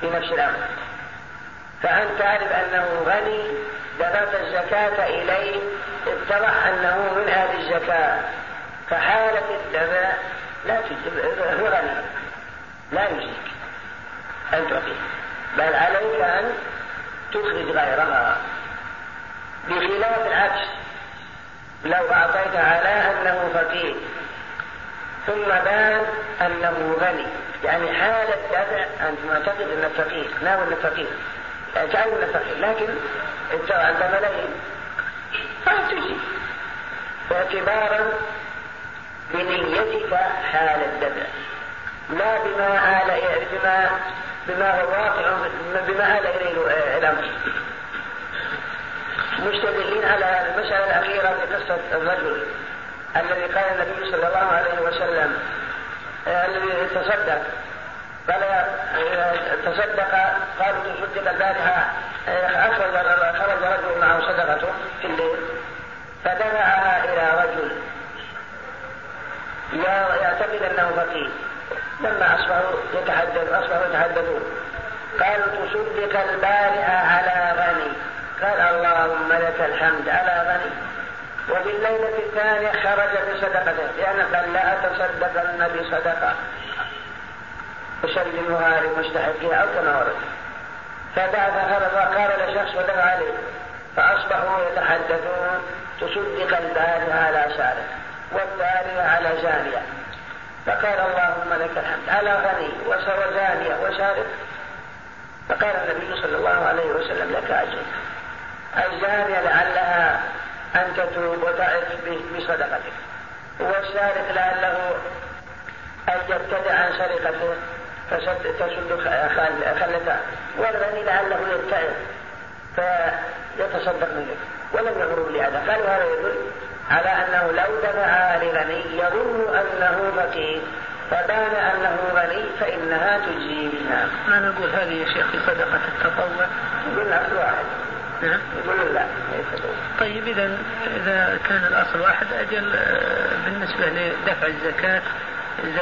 في نفس الأمر. فأنت تعرف أنه غني دفعت الزكاة إليه اتضح أنه من أهل الزكاة. فحالة الدفع لا هو غني. لا يجزيك أن تعطيه بل عليك أن تخرج غيرها بخلاف العكس. لو أعطيت على أنه فقير ثم بان أنه غني. يعني حالة دفع أنت معتقد أنه فقير. ناوي أنه فقير. تعلم أنه فقير. لكن أنت أنت ملايين. فتجي باعتبارا بنيتك حال الدفع. لا بما آل بما بما هو واقع بما آل إليه الأمر مستدلين على المسألة الأخيرة في قصة الرجل الذي قال النبي صلى الله عليه وسلم آه، الذي تصدق. قال آه، تصدق قالوا تصدق البارحة آه، أخرج خرج رجل معه صدقته في الليل فدفعها إلى رجل. يعتقد أنه فقير. لما أصبحوا يتحدث أصبحوا يتحدثون. قالوا تصدق البارحة على غني. قال اللهم لك الحمد على غني. وفي الليلة الثانية خرج بصدقته. لأنه قال لا أتصدقن بصدقة. أسلمها لمستحقها أو كما ورد. فدعا فخرج وقال لشخص ودفع عليه. فأصبحوا يتحدثون. تصدق البارحة على سارق. والثانية على زانية فقال اللهم لك الحمد على غني وزانية وسارق. فقال النبي صلى الله عليه وسلم لك أجر. الزانية لعلها أن تتوب وتعف بصدقتك. والسارق لعله أن يبتدع عن سرقته فتسد خلته. والغني لعله يبتعد فيتصدق منك. ولم يغروا لهذا قالوا هذا يدل على أنه لو دفعها لغني يظن أنه فقير فبان أنه غني فإنها تجزيه ما نقول هذه يا شيخ في صدقة التطوع؟ يقول أصل واحد. نعم. يقول لا طيب إذا إذا كان الأصل واحد أجل آه، بالنسبة لدفع الزكاة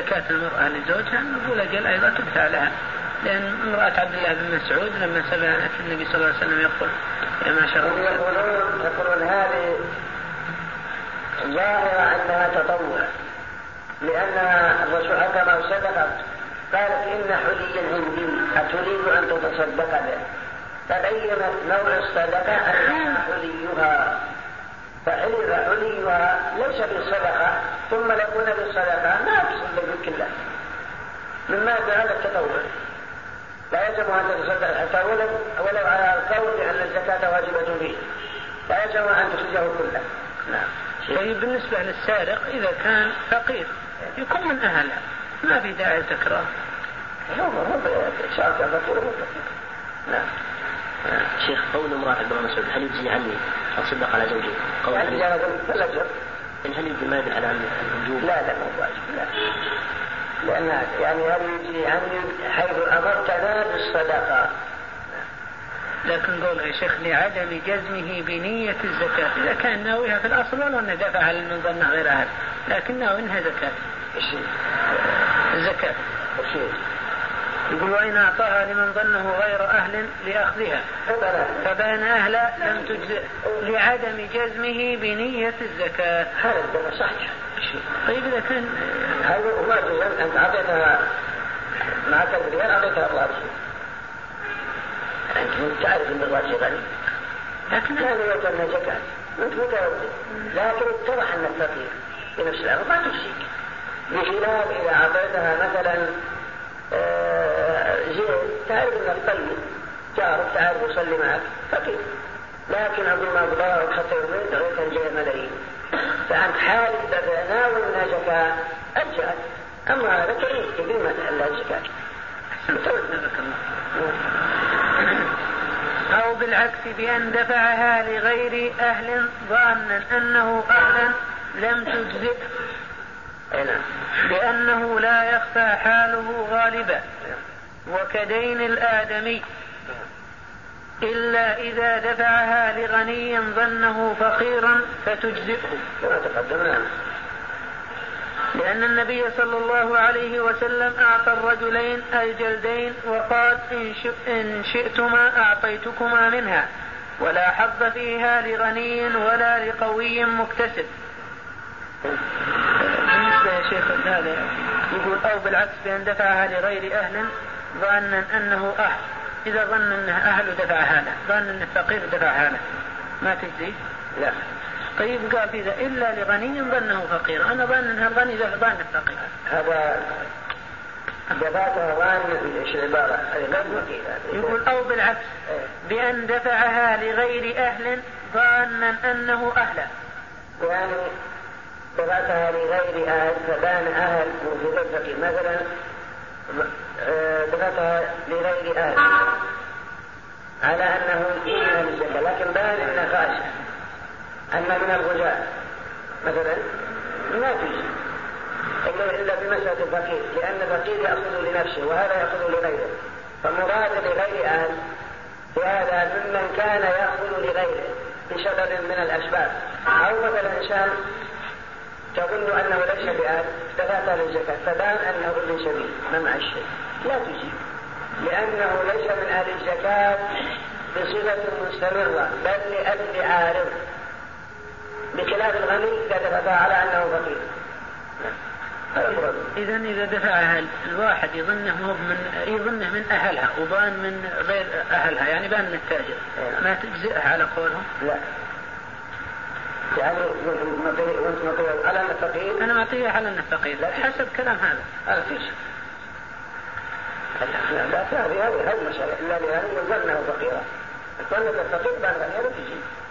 زكاة المرأة لزوجها نقول أجل أيضا تدفع لها. لأن امرأة عبد الله بن مسعود لما سمعت النبي صلى الله عليه وسلم يقول يا ما شاء الله. يقولون يقولون هذه ظاهرة أنها تطوع لأن الرسول حكم صدقت قالت إن حليا عندي أتريد أن تتصدق به فبينت نوع الصدقة أنها حليها. فحلي حليها ليس بالصدقة ثم يكون بالصدقة ما تصدق كلها مما جعل التطوع. لا يجب أن تتصدق حتى ولو ولو على القول بأن الزكاة واجبة فيه لا يجب أن تخرجه كله. نعم. طيب بالنسبة للسارق إذا كان فقير يكون من أهلها ما في داعي فقير نعم. شيخ قول امرأة عبد الله مسعود هل يجزي عني أصدق على زوجي؟ قول يعني هل فالأجر هل يجزي ما يدل على الوجوب؟ لا لا مو واجب لا. لأن يعني هل يجزي عني حيث أمرتنا بالصدقة؟ لكن قول يا شيخ لعدم جزمه بنية الزكاة. إذا كان ناويها في الأصل ولو أنه دفعها لمن ظنه غير أهل لكن ناوي إنها زكاة. الزكاة. يقول وإن أعطاها لمن ظنه غير أهل لأخذها. فبان أهلا لم تجزئ لعدم جزمه بنية الزكاة. هذا صحيح. طيب إذا كان هذا ما جزم أنت أعطيتها معك الريال أعطيتها الله أنت تعرف أن الراجل غني؟ لكن لا يوجد زكاة أنت متوجه. لكن اتضح أن الفقير بنفس الأمر ما تفسيك بخلاف إذا أعطيتها مثلا آه، زين تعرف أنك طيب جارك تعرف يصلي معك. فقير. لكن أقول ما بضاعك خطر يومين لغاية أن جاء ملايين. فأنت حال ناوي منها زكاة أجل أما هذا كريم كبير ما تحل الزكاة أو بالعكس بأن دفعها لغير أهل ظانا أنه أهلا لم تجزئ لأنه لا يخفى حاله غالبا. وكدين الآدمي. إلا إذا دفعها لغني ظنه فقيرا فتجزئه. لأن النبي صلى الله عليه وسلم أعطى الرجلين الجلدين وقال إن شئتما أعطيتكما منها ولا حظ فيها لغني ولا لقوي مكتسب. بالنسبة يا شيخ هذا يقول أو بالعكس بأن دفعها لغير أهل ظانا أنه أهل. إذا ظن أنه أهل دفعها له ظن أنه فقير دفعها له ما تجزي؟ لا. طيب قال إذا إلا لغني ظنه فقير. أنا ظن أنها الغني ظن فقير هذا دفعتها ظان إيش العبارة؟ يقول أو بالعكس. إيه. بأن دفعها لغير أهل ظانا أنه أهلا يعني دفعتها لغير أهل فبان أهل وجود الفقير مثلا آه، دفعتها لغير أهل. على أنه أهل لكن بان أنه خاشع أما من الغزاة مثلا ما تجي إلا بمسألة الفقير لأن الفقير يأخذ لنفسه وهذا يأخذ لغيره. فمراد لغير أهل وهذا ممن كان يأخذ لغيره بسبب من الأسباب. أو مثلا إنسان تظن أنه ليس بأهل دفعت للزكاة فبان أنه ليس به ما مع الشيء؟ لا تجيب. لأنه ليس من أهل الزكاة بصفة مستمرة بل لأجل عارض. بخلاف الغني إذا دفع على أنه فقير إذا إذا دفعها الواحد يظنه هو من يظنه من أهلها وبان من غير أهلها يعني بان من التاجر ما تجزئه على قولهم؟ لا يعني وانت معطيه على انه فقير؟ أنا معطيه على انه فقير حسب كلام هذا هذا فيش لا لا هذه هذه المسألة إلا لأن ظنه فقيرا ظنك الفقير بعد غني تجي نعم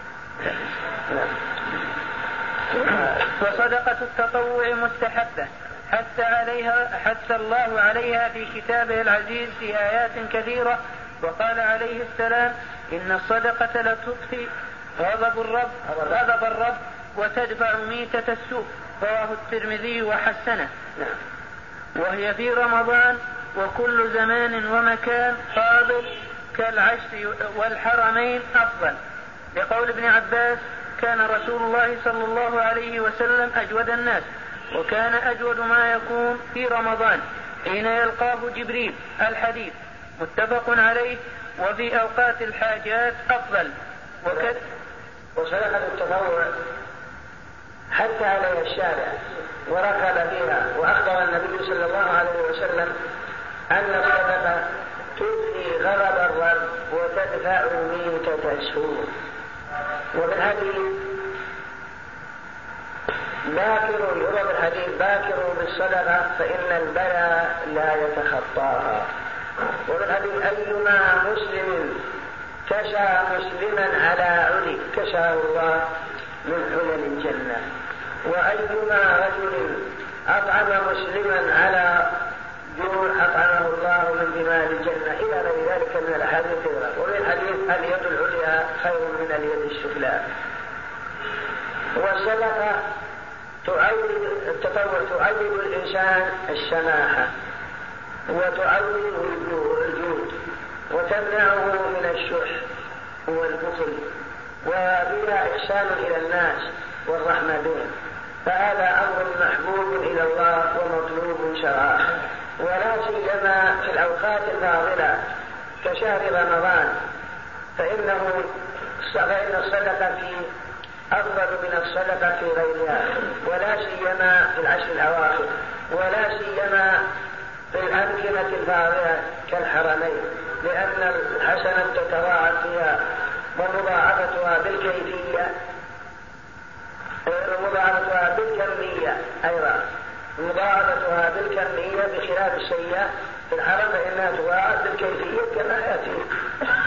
وصدقة التطوع مستحبة. حث عليها حث الله عليها في كتابه العزيز في آيات كثيرة وقال عليه السلام إن الصدقة لتطفي غضب الرب غضب الرب وتدفع ميتة السوء. رواه الترمذي وحسنه. نعم. وهي في رمضان وكل زمان ومكان فاضل كالعشر والحرمين أفضل. لقول ابن عباس كان رسول الله صلى الله عليه وسلم أجود الناس وكان أجود ما يكون في رمضان حين يلقاه جبريل الحديث متفق عليه وفي أوقات الحاجات أفضل. وكذا وصدقة التطوع حتى عليها الشارع وركب فيها وأخبر النبي صلى الله عليه وسلم أن الصدقة تدفي غضب الرب وتدفع ميتة السوء وفي باكروا يرى الحديث باكروا بالصدقة فإن البلاء لا يتخطاها. وفي الحديث أيما مسلم كسى مسلما على علي كساه الله من حلل الجنة. وأيما رجل أطعم مسلما على جوع أطعمه الله من دماء الجنة. إلى غير ذلك من الأحاديث وفي الحديث اليد العليا خير من اليد السفلى والصدقة تعود التطوع تعود الإنسان السماحة وتعود الجود وتمنعه من الشح والبخل وفيها إحسان إلى الناس والرحمة بهم فهذا أمر محبوب إلى الله ومطلوب شرعا. ولا سيما في الأوقات الفاضلة كشهر رمضان فإنه فإن الصدقة في أفضل من الصدقة في غيرها ولا سيما في العشر الأواخر ولا سيما في الأمكنة الفاضلة كالحرمين لأن الحسنة تتضاعف فيها ومضاعفتها بالكيفية ومضاعفتها بالكمية أيضا. مضاعفتها بالكمية بخلاف السيئة. في الحرم فإنها تضاعف بالكيفية كما يأتي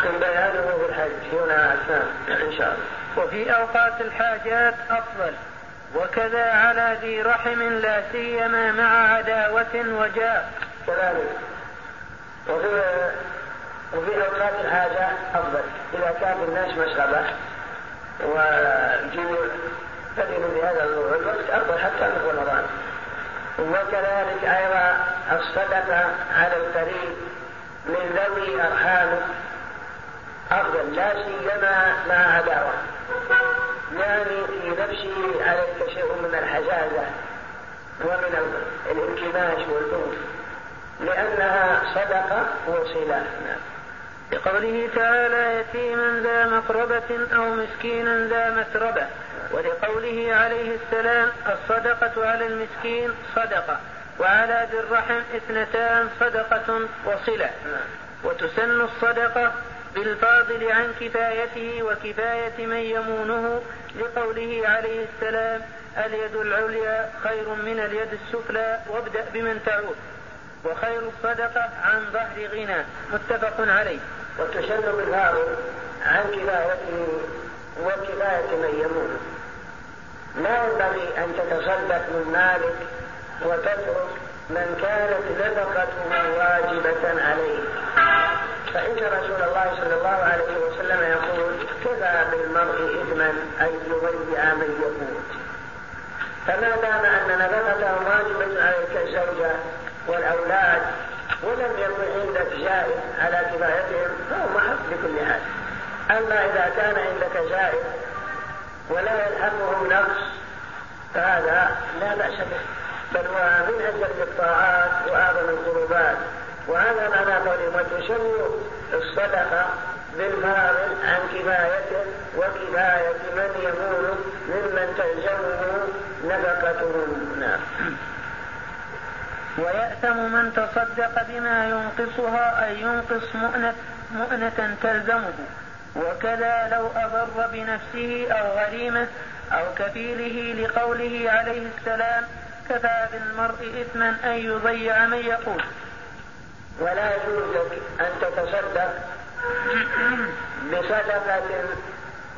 من بيانه في الحج. هنا أثناء إن شاء الله. وفي أوقات الحاجات أفضل. وكذا على ذي رحم لا سيما مع عداوة وجاء. كذلك. وفي وفي أوقات الحاجة أفضل. إذا كان الناس مشغبة وجوع فإن بهذا الوقت أفضل حتى من رمضان. وكذلك أيضا الصدقة على القريب من ذوي أرحامه أفضل لا سيما مع عداوة. يعني في نفسه عليك شيء من الحزازة ومن الانكماش والبغض. لأنها صدقة وصلة. نعم. لقوله تعالى يتيما ذا مقربة أو مسكينا ذا متربة ولقوله عليه السلام الصدقة على المسكين صدقة وعلى ذي الرحم اثنتان صدقة وصلة. وتسن الصدقة بالفاضل عن كفايته وكفاية من يمونه لقوله عليه السلام اليد العليا خير من اليد السفلى وابدأ بمن تعود. وخير الصدقة عن ظهر غنى متفق عليه. وتسن بالفاضل عن كفايته وكفاية من يمونه لا ينبغي أن تتصدق من مالك وتترك من كانت نفقته واجبة عليه. فإن رسول الله صلى الله عليه وسلم يقول كفى بالمرء إثما أن يضيع من يقوت فما دام أن نفقته واجبة عليك الزوجة والأولاد ولم يكن عندك جائز على كفايتهم فهو محق بكل حال. أما إذا كان عندك جائز ولا يلحقهم نقص فهذا لا بأس به. بل هو من أجل الطاعات وأعظم القربات. وهذا معنى قولهم وتسمي الصدقة بالفاضل عن كفايته وكفاية من يمول ممن تلزمه نفقتهم نعم ويأثم من تصدق بما ينقصها أي ينقص مؤنة, مؤنة تلزمه. وكذا لو أضر بنفسه أو غريمه أو كفيله لقوله عليه السلام كفى بالمرء إثما أن يضيع من يقول. ولا يجوز لك أن تتصدق بصدقة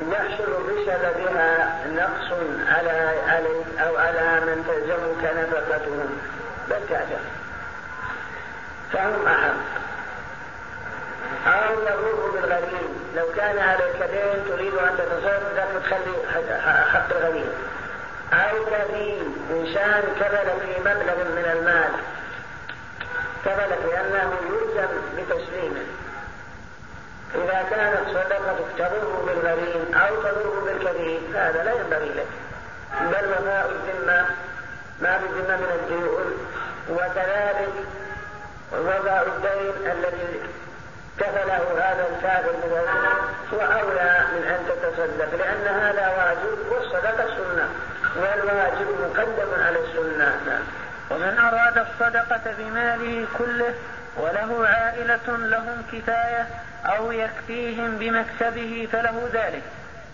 يحصل بسببها نقص على عليك أو على من تلزمك نفقتهم. بل تعجب. فهم أحق. أو يضر بالغريم لو كان عليك دين تريد أن تتصدق وتخلي حق الغريم أو كريم إنسان كفل في مبلغ من المال. كفل لأنه يلزم بتسليمه إذا كانت صدقتك تضر بالغريم أو تضر بالكريم هذا لا ينبغي لك. بل وفاء الذمة ما في الذمة من الديون وكذلك وفاء الدين الذي كفله هذا الكافر بذلك هو أولى من أن تتصدق لأن هذا واجب والصدقة سنة والواجب مقدم على السنة. نعم. ومن أراد الصدقة بماله كله وله عائلة لهم كفاية أو يكفيهم بمكسبه فله ذلك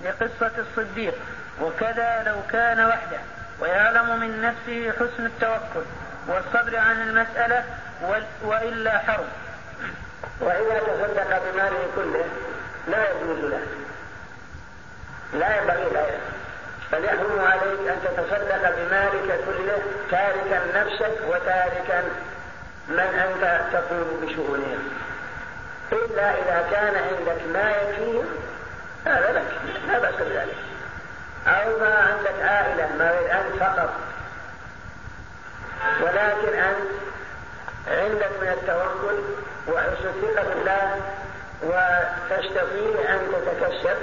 لقصة الصديق. وكذا لو كان وحده ويعلم من نفسه حسن التوكل والصبر عن المسألة وإلا حرم. وإذا تصدق بماله كله لا يجوز له. لا ينبغي له. بل يحرم عليك أن تتصدق بمالك كله تاركا نفسك وتاركا من أنت تقوم بشؤونهم إلا إذا كان عندك ما يكفيهم هذا لك. لا بأس بذلك. أو ما عندك عائلة ما أنت فقط. ولكن أنت عندك من التوكل وحسن الثقة بالله وتستطيع أن تتكشف